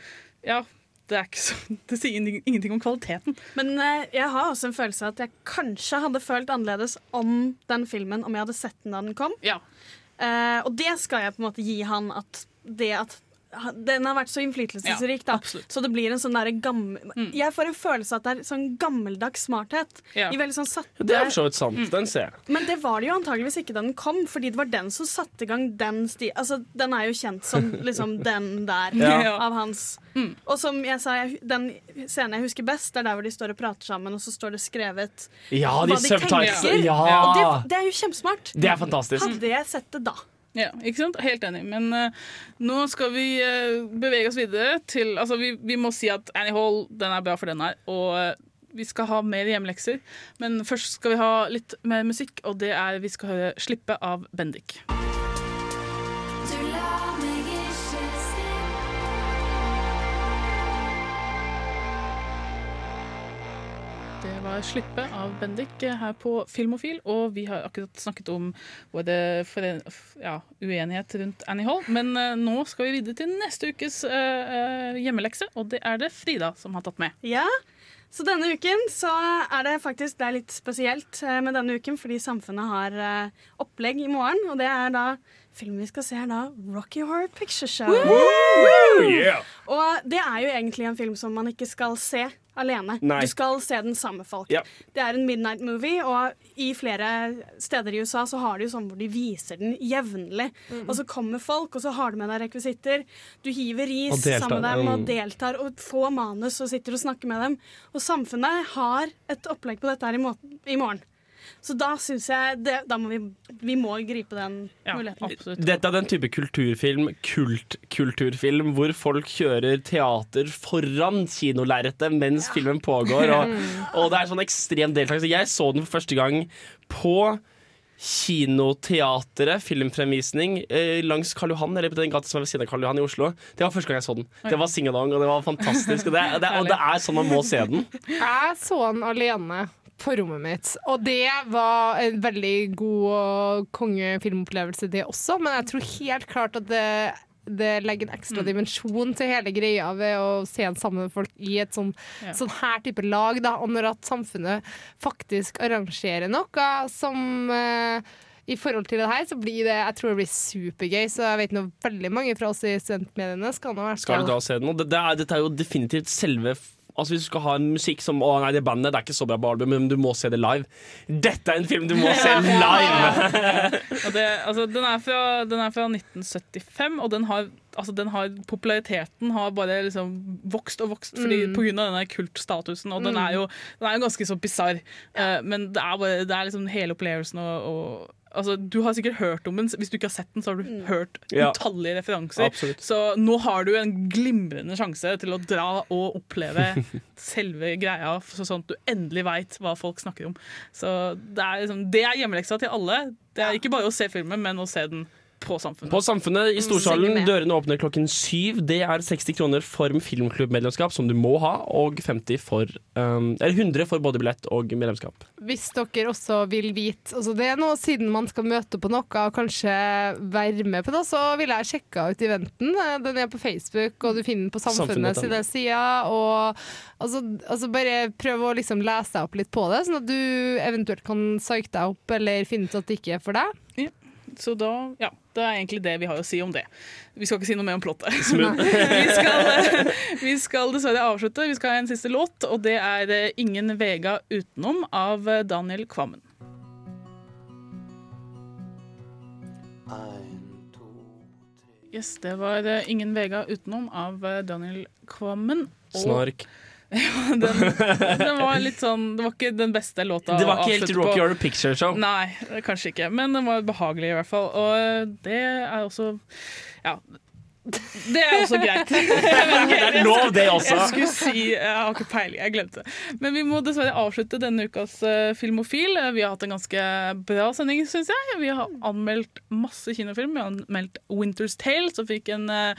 ja, det, er ikke så, *laughs* det sier ingenting om kvaliteten. Men eh, jeg har også en følelse av at jeg kanskje hadde følt annerledes om den filmen om jeg hadde sett den da den kom. Eh, og det skal jeg på en måte gi han at det at den har vært så innflytelsesrik, da. Så det blir en sånn derre gammel Jeg får en følelse av at det er sånn gammeldags smarthet. Ja. I veldig sånn satte Det er for så vidt sant. Den ser jeg. Men det var det jo antageligvis ikke da den kom, fordi det var den som satte i gang den sti... Altså, den er jo kjent som *laughs* liksom den der Ja. av hans Og som jeg sa, jeg, den scenen jeg husker best, det er der hvor de står og prater sammen, og så står det skrevet Ja, de hva de tenker. Ja. Og det, det er jo kjempesmart. Det er fantastisk. Hadde jeg sett det da. Ja, ikke sant? Helt enig. Men uh, nå skal vi uh, bevege oss videre til Altså, vi, vi må si at Annie Hall, den er bra for den her. Og uh, vi skal ha mer hjemmelekser. Men først skal vi ha litt mer musikk, og det er vi skal høre 'Slippe' av Bendik. Var 'Slippe' av Bendik her på Filmofil, og vi har akkurat snakket om foren- ja, uenighet rundt Annie Hall. Men uh, nå skal vi videre til neste ukes uh, hjemmelekse, og det er det Frida som har tatt med. Ja, så denne uken så er det faktisk det er litt spesielt med denne uken, fordi Samfunnet har uh, opplegg i morgen, og det er da filmen vi skal se, er da Rocky Horror Picture Show. Woo! Yeah! Og det er jo egentlig en film som man ikke skal se alene. Nei. Du skal se den samme folk. Yep. Det er en midnight movie, og i flere steder i USA så har de jo sånn hvor de viser den jevnlig. Og så kommer folk, og så har du med deg rekvisitter. Du hiver ris sammen med dem og mm. deltar og får manus og sitter og snakker med dem. Og samfunnet har et opplegg på dette her i, må i morgen. Så da syns jeg det, Da må vi Vi må gripe den muligheten. Dette er den type kulturfilm, kultkulturfilm, hvor folk kjører teater foran kinolerretet mens filmen pågår. Og, *laughs* og det er sånn ekstrem deltakelse. Jeg så den for første gang på Kinoteatret, filmfremvisning, eh, langs Karl Johan, eller på den gata som er ved siden av Karl Johan i Oslo. Det var første gang jeg så den. Det var sing-along, og det var fantastisk. Og det, det, og det er sånn man må se den. *laughs* Jeg så den alene på rommet mitt, og det var en veldig god kongefilmopplevelse, det også. Men jeg tror helt klart at det, det legger en ekstra dimensjon til hele greia ved å se en sammen med folk i et sånn, Ja. sånn her type lag. Da. Og når at samfunnet faktisk arrangerer noe som eh, i forhold til det her, så blir det Jeg tror det blir supergøy. Så jeg vet nå veldig mange fra oss i studentmediene skal nå være Skal du da se den? Og det, det er, dette er jo definitivt selve Altså Hvis du skal ha en musikk som Å nei, det bandet det er ikke så bra på album, men du må se det live. Dette er en film du må se *laughs* live! *laughs* Og det, altså, den, er fra, den er fra 1975, og den har, altså, den har populariteten har bare liksom vokst og vokst fordi, Mm. på grunn av denne kultstatusen. Og den Mm. er jo, den er jo ganske så bisarr, eh, men det er, bare, det er liksom hele opplevelsen og, og Altså, du har sikkert hørt om den. Hvis du ikke har sett den, så har du hørt Ja. utallige referanser. Absolutt. Så nå har du en glimrende sjanse til å dra og oppleve *laughs* selve greia, sånn at du endelig veit hva folk snakker om. Så det er, liksom, det er hjemmeleksa til alle. Det er ikke bare å se filmen, men å se den på Samfunnet. På Samfunnet i Storsalen, dørene åpner klokken syv. Det er 60 kroner for filmklubbmedlemskap, som du må ha, og 50 for um, Eller 100 for både billett og medlemskap. Hvis dere også vil vite altså Det er noe siden man skal møte på noe og kanskje være med på det, så ville jeg sjekka ut eventen. Den er på Facebook, og du finner den på Samfunnet Samfunnet, sine sider. Og altså, altså bare prøv å liksom lese deg opp litt på det, sånn at du eventuelt kan psyke deg opp eller finne ut at det ikke er for deg. Ja. Så da, ja, det er egentlig det vi har å si om det. Vi skal ikke si noe mer om plottet. *laughs* Vi, skal, vi skal dessverre avslutte. Vi skal ha en siste låt, og det er eh, 'Ingen Vega utenom' av eh, Daniel Kvammen. Yes, det var eh, 'Ingen Vega utenom' av eh, Daniel Kvammen. Og- Snork. *laughs* Ja, den, den var litt sånn Det var ikke den beste låta Det var ikke helt Rocky. Horror Picture Show. Nei, kanskje ikke. Men den var behagelig i hvert fall. Og det er også Ja. Det er også *laughs* greit. Det er lov, det også. Jeg skulle si Jeg har ikke peiling, jeg glemte. Men vi må dessverre avslutte denne ukas eh, Filmofil. Vi har hatt en ganske bra sending, syns jeg. Vi har anmeldt masse kinofilm. Vi har anmeldt Winter's Tale, som fikk en, eh,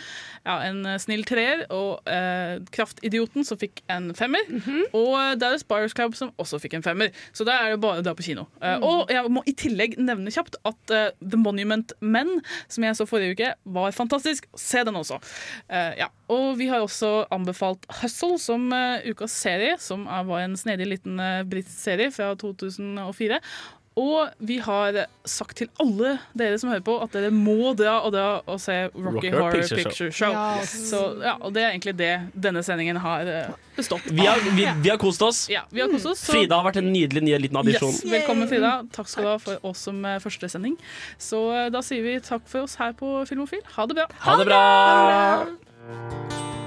ja, en snill treer. Og eh, Kraftidioten, som fikk en femmer. Og eh, Dallas Buyers Club, som også fikk en femmer. Så da er det bare å dra på kino. Mm. Og jeg må i tillegg nevne kjapt at uh, The Monument Men, som jeg så forrige uke, var fantastisk. Se den også. Uh, ja. Og vi har også anbefalt Hustle som uh, ukas serie, som var en snedig liten uh, britisk serie fra 2004. Og vi har sagt til alle dere som hører på, at dere må dra og dra og se Rocky, Rocky Horror Picture Picture, Show. Show. Ja. Så, ja, og det er egentlig det denne sendingen har bestått bestått Vi har, vi, vi har kost oss. Ja, vi har kost oss. så- Frida har vært en nydelig ny liten addisjon. Yes, velkommen, Frida. Takk skal du ha for oss som eh, første sending. Så eh, da sier vi takk for oss her på Filmofil. Ha det bra. Ha det bra!